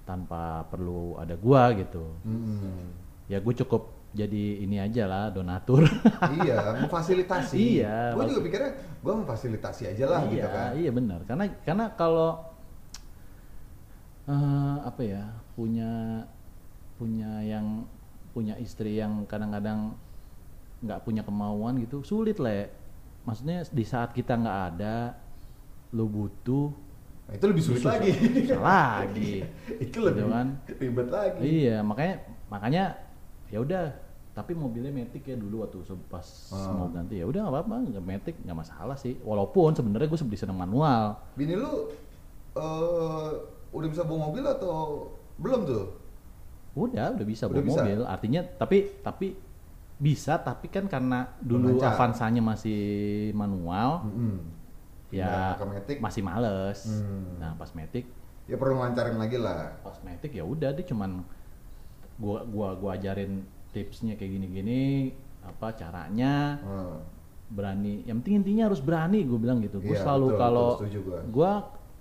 tanpa perlu ada gua gitu Mm-mm. Ya gue cukup jadi ini aja lah donatur <laughs> iya, memfasilitasi. Iya, Gue juga pikirnya gue memfasilitasi aja lah iya gitu kan. iya benar karena karena kalau eh, apa ya punya punya yang punya istri yang kadang-kadang nggak punya kemauan gitu sulit le maksudnya di saat kita nggak ada lu butuh Nah, itu lebih sulit Susah. lagi. Susah lagi <laughs> itu lebih Gitu kan. ribet lagi. iya makanya makanya ya udah tapi mobilnya metik ya dulu waktu pas Ah. mau ganti ya udah nggak apa-apa nggak metik nggak masalah sih walaupun sebenarnya gue lebih seneng manual Bini lu eh udah bisa bawa mobil atau belum tuh? Udah, udah bisa Udah bawa bisa? mobil. Artinya tapi tapi bisa tapi kan karena dulu Lancar. Avanzanya masih manual, Mm-mm. ya Pindah ke Matic. masih males. Hmm. Nah, pas Matic, Ya perlu lancarin lagi lah. pas Matic ya udah dia cuman gua gua gua ajarin tipsnya kayak gini-gini, apa caranya, Hmm. berani. Yang penting intinya harus berani, gue bilang gitu. Gue Iya, selalu kalau gua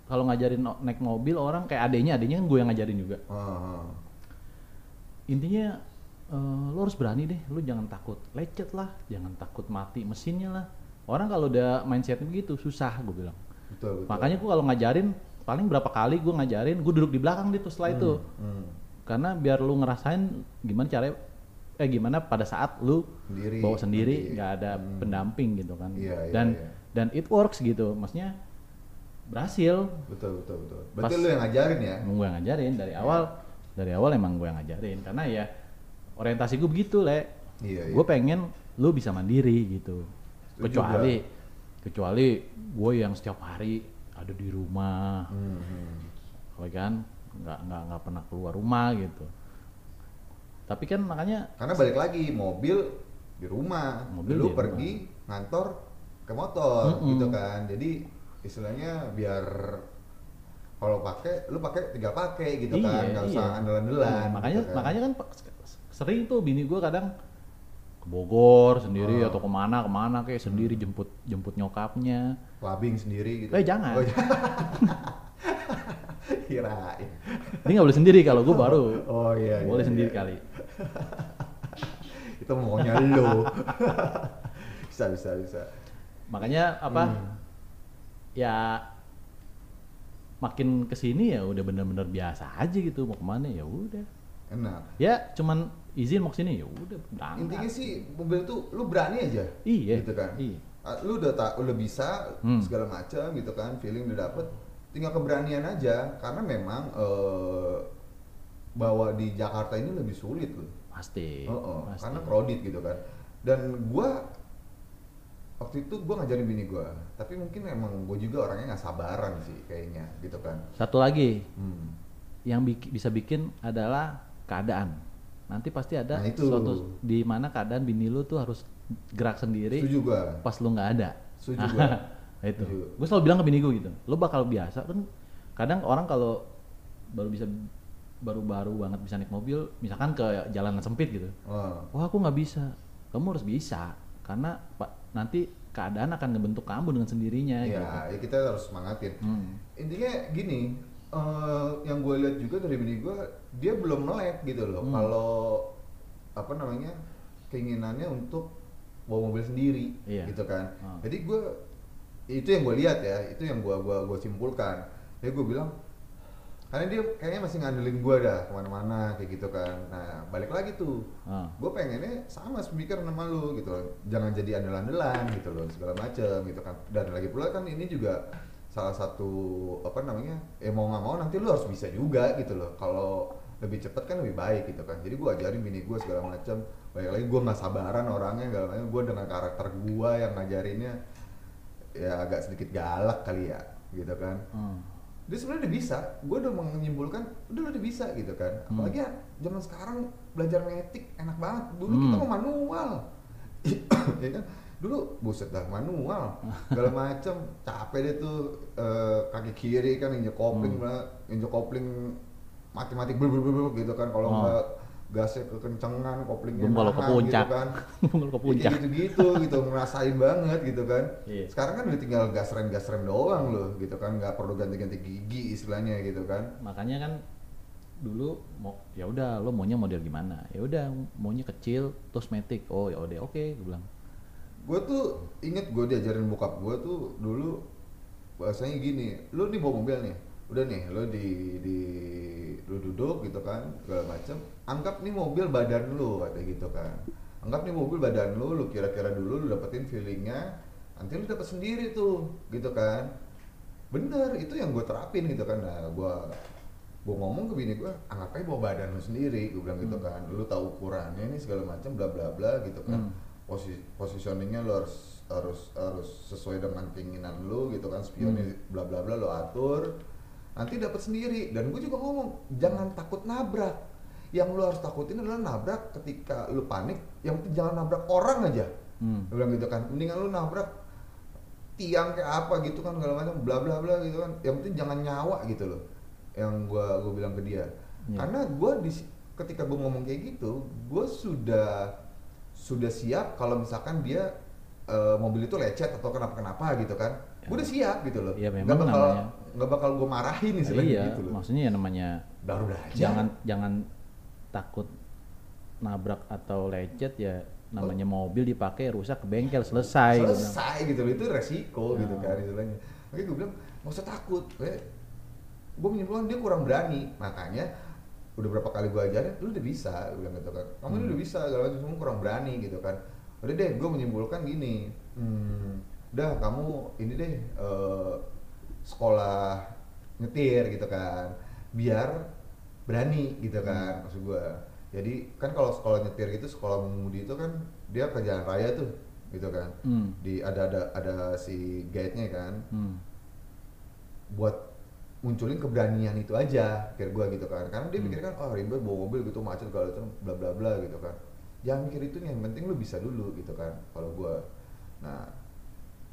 kalau ngajarin naik mobil orang kayak adenya, adenya kan gue yang ngajarin juga. Ah, ah. intinya eh, lo harus berani deh lo jangan takut lecet lah jangan takut mati mesinnya lah orang kalau udah mindset begitu susah gue bilang Betul, betul. makanya gue kalau ngajarin paling berapa kali gue ngajarin gue duduk di belakang gitu setelah itu Hmm. Karena biar lu ngerasain gimana caranya eh gimana pada saat lu Sendiri, bawa sendiri nanti. nggak ada Hmm. pendamping gitu kan Iya, iya, dan iya. dan it works gitu maksudnya berhasil Betul, betul, betul. Pas- Berarti lu yang ngajarin ya? gue yang ngajarin dari awal dari awal emang gue yang ngajarin karena ya orientasi gue begitu le Iya, iya. gue pengen lu bisa mandiri gitu Setuju kecuali kecuali gue yang setiap hari ada di rumah Hmm, hmm. kalau kan nggak nggak nggak pernah keluar rumah gitu tapi kan makanya Karena balik lagi mobil di rumah, Mobil lu di pergi ngantor ke motor Mm-mm. gitu kan. Jadi istilahnya biar kalau pakai lu pakai tinggal pakai gitu kan, nggak usah andalan-andalan. Iya, makanya gitu kan. makanya kan sering tuh bini gue kadang ke Bogor sendiri Ah. atau ke mana ke mana kayak sendiri jemput jemput nyokapnya clubbing sendiri gitu. Eh, jangan. Oh, jangan. <laughs> <laughs> Kirain. dia nggak boleh sendiri kalau gue baru Oh iya. boleh iya, sendiri iya. kali <laughs> Itu maunya lu. <laughs> bisa bisa bisa. makanya apa Hmm. ya makin ke sini ya udah bener-bener biasa aja gitu mau ke mana ya udah Enak. ya cuman izin mau ke sini ya udah Intinya sih mobil tuh lu berani aja. Iya, Gitu kan. iya. Ah, Lu udah tak udah bisa Hmm. segala macam gitu kan, feeling udah dapet. Tinggal keberanian aja karena memang eh, bawa di Jakarta ini lebih sulit loh. pasti, Oh, oh, pasti. karena crowded gitu kan. Dan gua waktu itu gua ngajarin bini gua, tapi mungkin emang gua juga orangnya nggak sabaran sih kayaknya gitu kan. satu lagi Hmm. yang biki- bisa bikin adalah keadaan nanti pasti ada Nah, itu. suatu di mana keadaan bini lu tuh harus gerak sendiri Setuju gua. pas lu nggak ada Setuju <laughs> gua. Itu Setuju. gue selalu bilang ke bini gue gitu lo bakal biasa kan kadang orang kalau baru bisa baru-baru banget bisa naik mobil misalkan ke jalanan sempit gitu Oh. wah aku nggak bisa kamu harus bisa karena pak nanti keadaan akan ngebentuk kamu dengan sendirinya Iya, gitu. ya kita harus semangatin. Hmm. Intinya gini, eh, yang gue lihat juga dari bini gue, dia belum melek gitu loh. Hmm. Kalau apa namanya keinginannya untuk bawa mobil sendiri, Iya. gitu kan. Hmm. Jadi gue itu yang gue lihat ya, itu yang gue gua gua simpulkan. Jadi gue bilang, karena dia kayaknya masih ngandelin gue dah ke mana-mana kayak gitu kan. Nah balik lagi tuh, Ah. gue pengennya sama speaker sama lu gitu loh. Jangan jadi andalan-andalan gitu loh segala macem gitu kan. Dan lagi pula kan ini juga salah satu apa namanya ya mau nggak mau nanti lu harus bisa juga gitu loh. Kalau lebih cepet kan lebih baik gitu kan. Jadi gue ajarin bini gue segala macem. Balik lagi gue nggak sabaran orangnya segala macam gue dengan karakter gue yang ngajarinnya ya agak sedikit galak kali ya gitu kan Hmm. dia sebenarnya udah bisa gue udah menyimpulkan udah udah bisa gitu kan Hmm. apalagi ya zaman sekarang belajar metik enak banget dulu Hmm. kita mau manual <coughs> ya kan dulu buset dah manual segala <laughs> macem capek deh tuh eh, kaki kiri kan injek kopling Hmm. injek kopling mati-mati gitu kan kalau Oh. nggak gasnya kekencengan, koplingnya Belum kalau ke nahan puncak. gitu kan. <laughs> Belum ke puncak. gitu-gitu gitu ngerasain banget gitu kan. Iya. Sekarang kan udah tinggal gas rem gas rem doang loh gitu kan, nggak perlu ganti-ganti gigi istilahnya gitu kan. makanya kan dulu mau ya udah lo maunya model gimana ya udah maunya kecil terus matic oh ya udah oke gue bilang gue tuh inget gue diajarin bokap gue tuh dulu bahasanya gini lu nih bawa mobil nih udah nih lu di di lu duduk gitu kan segala macem anggap nih mobil badan lu kayak gitu kan. Anggap nih mobil badan lu lu kira-kira dulu lu dapetin feelingnya nanti lu dapet sendiri tuh gitu kan. Bener itu yang gue terapin gitu kan. Nah gue gue ngomong ke bini gue anggap aja bawa badan lu sendiri? Gue bilang gitu kan. Lu tahu ukurannya nih segala macam bla bla bla gitu kan. Hmm. Posi positioningnya lu harus harus harus sesuai dengan keinginan lu gitu kan. Spionnya bla bla bla lu atur. Nanti dapat sendiri. Dan gue juga ngomong jangan takut nabrak yang lu harus takutin adalah nabrak ketika lu panik yang penting jangan nabrak orang aja. Hmm. Gue bilang gitu kan mendingan lu nabrak tiang kayak apa gitu kan segala macam bla bla bla gitu kan. Yang penting jangan nyawa gitu loh yang gua gua bilang ke dia. Iya. karena gua di ketika gua ngomong kayak gitu gua sudah sudah siap kalau misalkan dia eh, mobil itu lecet atau kenapa kenapa gitu kan. Gua udah siap gitu loh. Iya, nggak memang bakal namanya. nggak bakal gua marahin istilahnya iya gitu loh. maksudnya ya namanya baru belajar. jangan jangan takut nabrak atau lecet ya namanya mobil dipakai rusak ke bengkel selesai selesai gitu loh itu resiko gitu Nah. kan istilahnya. Makanya gue bilang nggak usah takut gue menyimpulkan dia kurang berani. Makanya udah berapa kali gue ajarin lu udah bisa gue bilang gitu kan. Kamu Hmm. udah bisa kalau itu semua kurang berani gitu kan. Udah deh gue menyimpulkan gini hmm, udah kamu ini deh eh, sekolah nyetir gitu kan. Biar berani gitu kan maksud gue jadi kan kalau sekolah nyetir itu sekolah mengemudi itu kan dia ke jalan raya tuh gitu kan Hmm. di ada ada ada si guide-nya kan Hmm. buat munculin keberanian itu aja pikir gua gitu kan karena dia Hmm. pikir kan oh ribet bawa mobil gitu macet segala macam bla bla bla gitu kan jangan mikir itu nih yang penting lu bisa dulu gitu kan kalau gua nah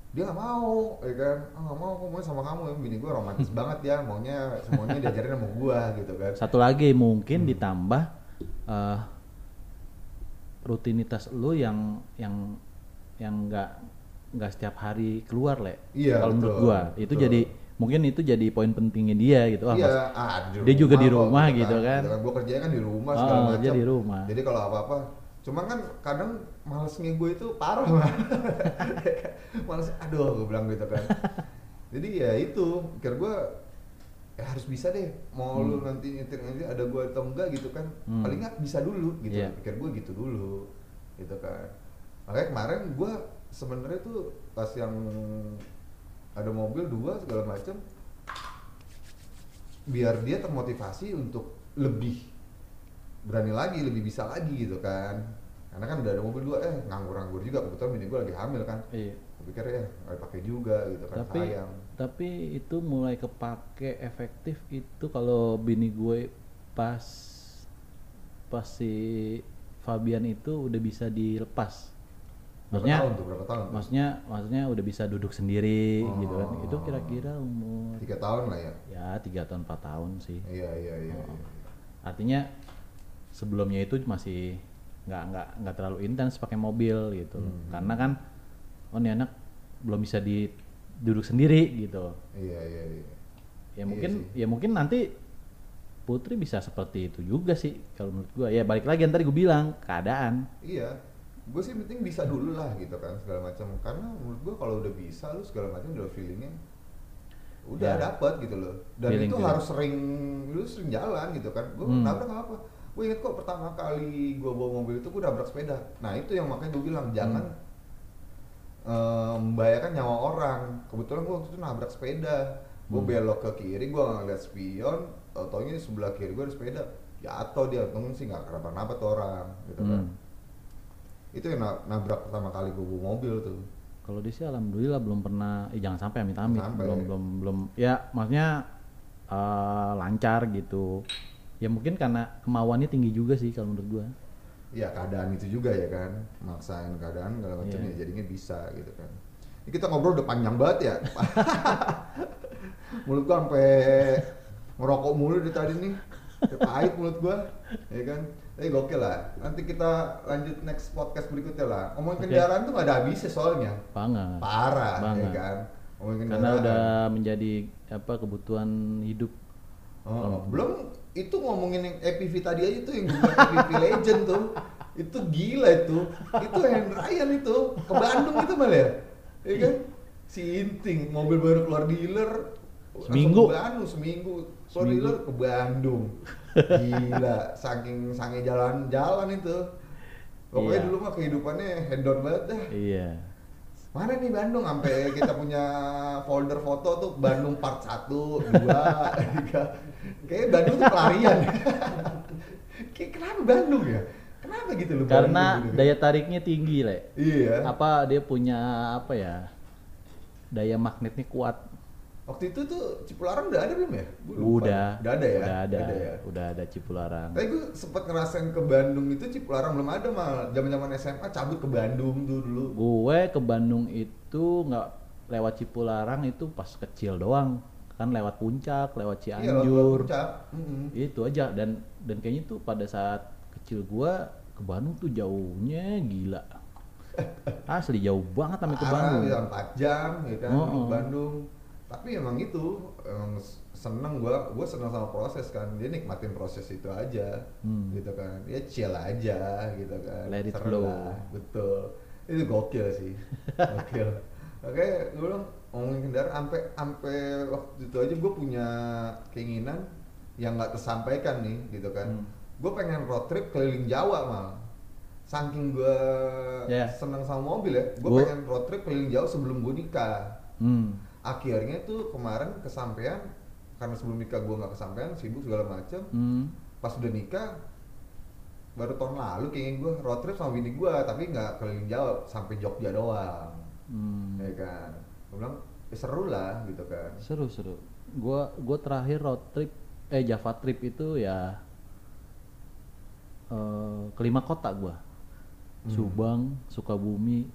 dia nggak mau ya kan ah nggak mau aku mau sama kamu ya bini gua romantis <laughs> banget ya maunya semuanya diajarin sama gua gitu kan satu lagi mungkin Hmm. ditambah eh, rutinitas lu yang yang yang nggak nggak setiap hari keluar le Iya, kalau menurut gua itu betul. jadi mungkin itu jadi poin pentingnya dia gitu ah, iya, pas- ah, dia juga di kok, rumah gitu kan. Gue kerjanya kan di rumah Oh, segala kerja macam. di rumah. Jadi kalau apa-apa, cuma kan kadang malesnya gue itu parah mah. <laughs> Males, aduh, gue bilang gitu kan. Jadi ya itu, pikir gue ya harus bisa deh. Mau lu Hmm. nanti nyetir nanti ada gue atau enggak gitu kan. Hmm. Paling nggak bisa dulu gitu. Iya. Pikir gue gitu dulu, gitu kan. Makanya kemarin gue sebenarnya tuh pas yang ada mobil dua segala macam biar dia termotivasi untuk lebih berani lagi, lebih bisa lagi gitu kan. Karena kan udah ada mobil dua, eh nganggur-nganggur juga kebetulan bini gue lagi hamil kan. iya. Gue pikir ya nggak dipakai juga gitu kan tapi sayang. tapi itu mulai kepake efektif itu kalau bini gue pas pas si Fabian itu udah bisa dilepas Berapa maksudnya tahun tuh? Berapa tahun? tuh? maksudnya maksudnya udah bisa duduk sendiri Oh. gitu kan itu kira-kira umur Tiga tahun lah ya. ya tiga tahun empat tahun sih Iya iya iya. Oh. iya. artinya sebelumnya itu masih nggak nggak nggak terlalu intens pakai mobil gitu Hmm. karena kan oh ini anak belum bisa di duduk sendiri gitu Iya iya iya. ya Iya mungkin sih. ya mungkin nanti Putri bisa seperti itu juga sih kalau menurut gua ya balik lagi yang tadi gue bilang keadaan Iya, gue sih penting bisa dulu lah gitu kan segala macam. Karena menurut gue kalau udah bisa lu segala macam udah feelingnya udah Ya. dapet gitu loh. Dan Feeling, itu feeling. harus sering lu sering jalan gitu kan. Gue Hmm. nabrak apa. Gue inget kok pertama kali gue bawa mobil itu gue nabrak sepeda. Nah itu yang makanya gue bilang jangan eh, membahayakan nyawa orang. Kebetulan gue waktu itu nabrak sepeda. Gue Hmm. belok ke kiri, gue ngeliat spion. Taunya di sebelah kiri gue ada sepeda. Jatuh dia, untung sih nggak kenapa-napa tuh orang, gitu kan. Hmm. Itu yang na- nabrak pertama kali gue bawa mobil tuh. kalau dia sih alhamdulillah belum pernah eh, jangan sampai amit amit belum belum belum ya maksudnya eh, lancar gitu ya mungkin karena kemauannya tinggi juga sih kalau menurut gua Ya keadaan itu juga ya kan, maksain keadaan segala macam Iya. ya jadinya bisa gitu kan. Ini kita ngobrol udah panjang banget ya. <laughs> mulut gua sampai ngerokok mulu dari tadi nih. Pahit mulut gua, ya kan. Tapi gokil lah. Nanti kita lanjut next podcast berikutnya lah. Ngomongin kendaraan tuh gak ada habisnya soalnya. Banget. Parah, ya Banget. kan. Ngomongin Karena kendaraan. udah menjadi apa kebutuhan hidup. Oh, belum itu ngomongin yang EPV tadi aja tuh yang EPV Legend tuh. Itu gila itu. Itu Hand Ryan itu ke Bandung itu malah ya. Iya kan? Si Inting mobil baru keluar dealer Seminggu. ke Bandung seminggu. Keluar Seminggu. dealer ke Bandung. Gila, saking sange jalan-jalan itu. Pokoknya Iya. dulu mah kehidupannya head down banget dah. Iya. Mana nih Bandung sampai kita punya folder foto tuh Bandung part 1, 2, 3. Kayaknya Bandung tuh pelarian. <laughs> Kayak kenapa Bandung ya? Kenapa gitu loh Karena Bandung gitu? daya tariknya tinggi, Le. Iya. Apa dia punya apa ya? Daya magnetnya kuat. Waktu itu tuh Cipularang udah ada belum ya? Gua lupa. Udah. Udah ada ya? Udah ada. ya? Udah ada Cipularang. Tapi gue sempet ngerasain ke Bandung itu Cipularang belum ada malah. Zaman-zaman SMA cabut ke Bandung tuh dulu. Gue ke Bandung itu nggak lewat Cipularang itu pas kecil doang. Kan lewat puncak, lewat Iya, Cianjur. puncak. Mm-mm. itu aja dan dan kayaknya tuh pada saat kecil gua ke Bandung tuh jauhnya gila <laughs> asli jauh banget sampai ke Bandung bisa 4 jam ya kan Oh, ke oh. Bandung. Tapi emang itu emang seneng gua, gua seneng sama proses kan. Dia nikmatin proses itu aja, Hmm. gitu kan. Ya chill aja, gitu kan. Let it flow. betul. Itu gokil sih, <laughs> gokil. Oke, gue bilang ngomongin kendaraan, sampai sampai waktu itu aja gue punya keinginan yang nggak tersampaikan nih, gitu kan. Hmm. Gue pengen road trip keliling Jawa mal. Saking gue Yeah. seneng sama mobil ya, gue Gua- pengen road trip keliling jauh sebelum gue nikah. hmm. Akhirnya tuh kemarin kesampaian karena sebelum nikah gue nggak kesampaian, sibuk segala macam. Hmm. Pas udah nikah, baru tahun lalu kayaknya gue road trip sama bini gue, tapi nggak keliling jauh sampai Jogja doang, Hmm. ya kan. Gue bilang "Ya seru lah gitu kan. seru seru gua gua terakhir road trip eh Java trip itu ya eh, kelima kota gua Hmm. Subang Sukabumi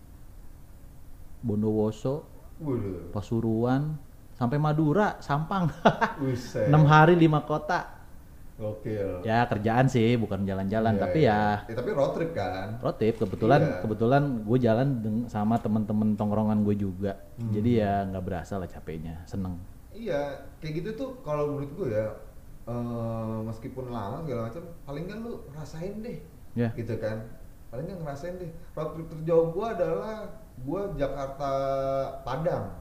Bondowoso Waduh, Pasuruan sampai Madura Sampang <laughs> enam hari lima kota Gokil. ya kerjaan sih bukan jalan-jalan Iya, tapi iya. ya tapi road trip kan. road trip kebetulan Iya. kebetulan gue jalan sama temen-temen tongkrongan gue juga Hmm. jadi ya nggak berasa lah capeknya seneng Iya, kayak gitu tuh kalau menurut gue ya, eh, meskipun lama segala macam, paling nggak lu rasain deh, Ya. gitu kan. Paling nggak ngerasain deh. Road trip terjauh gue adalah gue Jakarta Padang,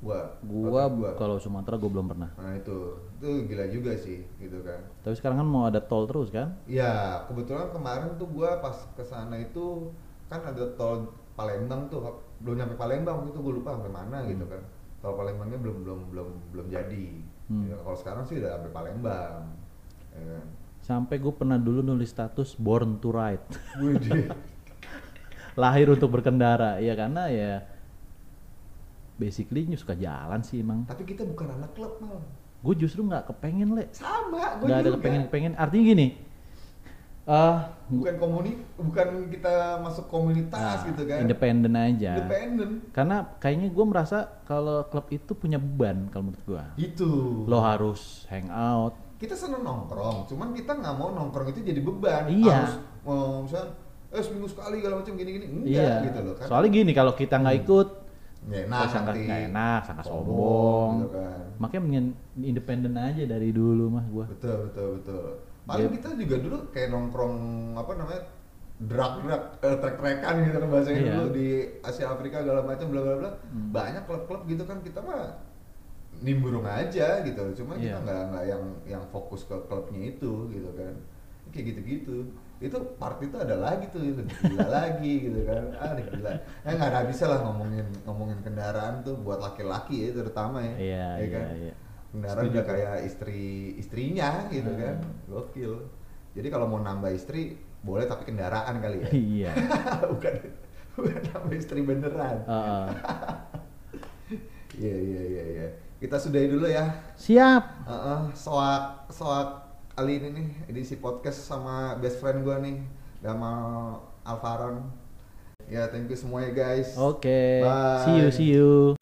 gue. gua kalau Sumatera gue belum pernah Nah itu, itu gila juga sih, gitu kan. tapi sekarang kan mau ada tol terus kan Iya, kebetulan kemarin tuh gue pas ke sana itu kan ada tol Palembang tuh, belum nyampe Palembang itu gue lupa sampai mana gitu kan. Tol Palembangnya belum belum belum belum jadi. Hmm. Ya, kalau sekarang sih udah sampai Palembang. Ya kan? sampai gue pernah dulu nulis status born to ride. <laughs> lahir untuk berkendara ya karena ya basically suka jalan sih emang Tapi kita bukan anak klub mal. gue justru nggak kepengen le Sama, gue nggak ada juga. kepengen kepengen artinya gini eh Bukan komuni, bukan kita masuk komunitas nah, gitu kan. independen aja Independen. karena kayaknya gue merasa kalau klub itu punya beban kalau menurut gue Itu. lo harus hangout kita seneng nongkrong, cuman kita nggak mau nongkrong itu jadi beban. Iya. Harus mau misalnya, eh seminggu sekali kalau macam gini-gini, enggak iya gitu loh. Kan soalnya gini kalau kita nggak Hmm. ikut nggak enak sangka nggak enak, sangka Sombong, sombong. gitu kan. makanya mendingan independen aja dari dulu mah gue Betul, betul, betul. Paling Iya. kita juga dulu kayak nongkrong apa namanya drag-drag eh, trek-trekan gitu kan bahasanya Iya. dulu di Asia Afrika segala macam bla bla bla. Hmm. Banyak klub-klub gitu kan kita mah nimbrung aja gitu. Cuma kita Iya. nggak nggak yang yang fokus ke klubnya itu gitu kan. Kayak gitu-gitu. Itu part itu ada lagi tuh lebih gila lagi gitu kan. Ah gila. Ya nggak ada bisa lah ngomongin ngomongin kendaraan tuh buat laki-laki ya terutama ya. Iya, Ya iya, kan? iya. kendaraan Setuju udah tuh. kayak istri istrinya gitu Hmm. kan gokil jadi kalau mau nambah istri boleh tapi kendaraan kali ya iya <laughs> bukan bukan nambah istri beneran <laughs> iya iya iya iya kita sudahi dulu ya siap Heeh, soak soak kali ini nih edisi podcast sama best friend gua nih Gamal Alvaron. Ya thank you semua ya guys. Oke. Bye. see you see you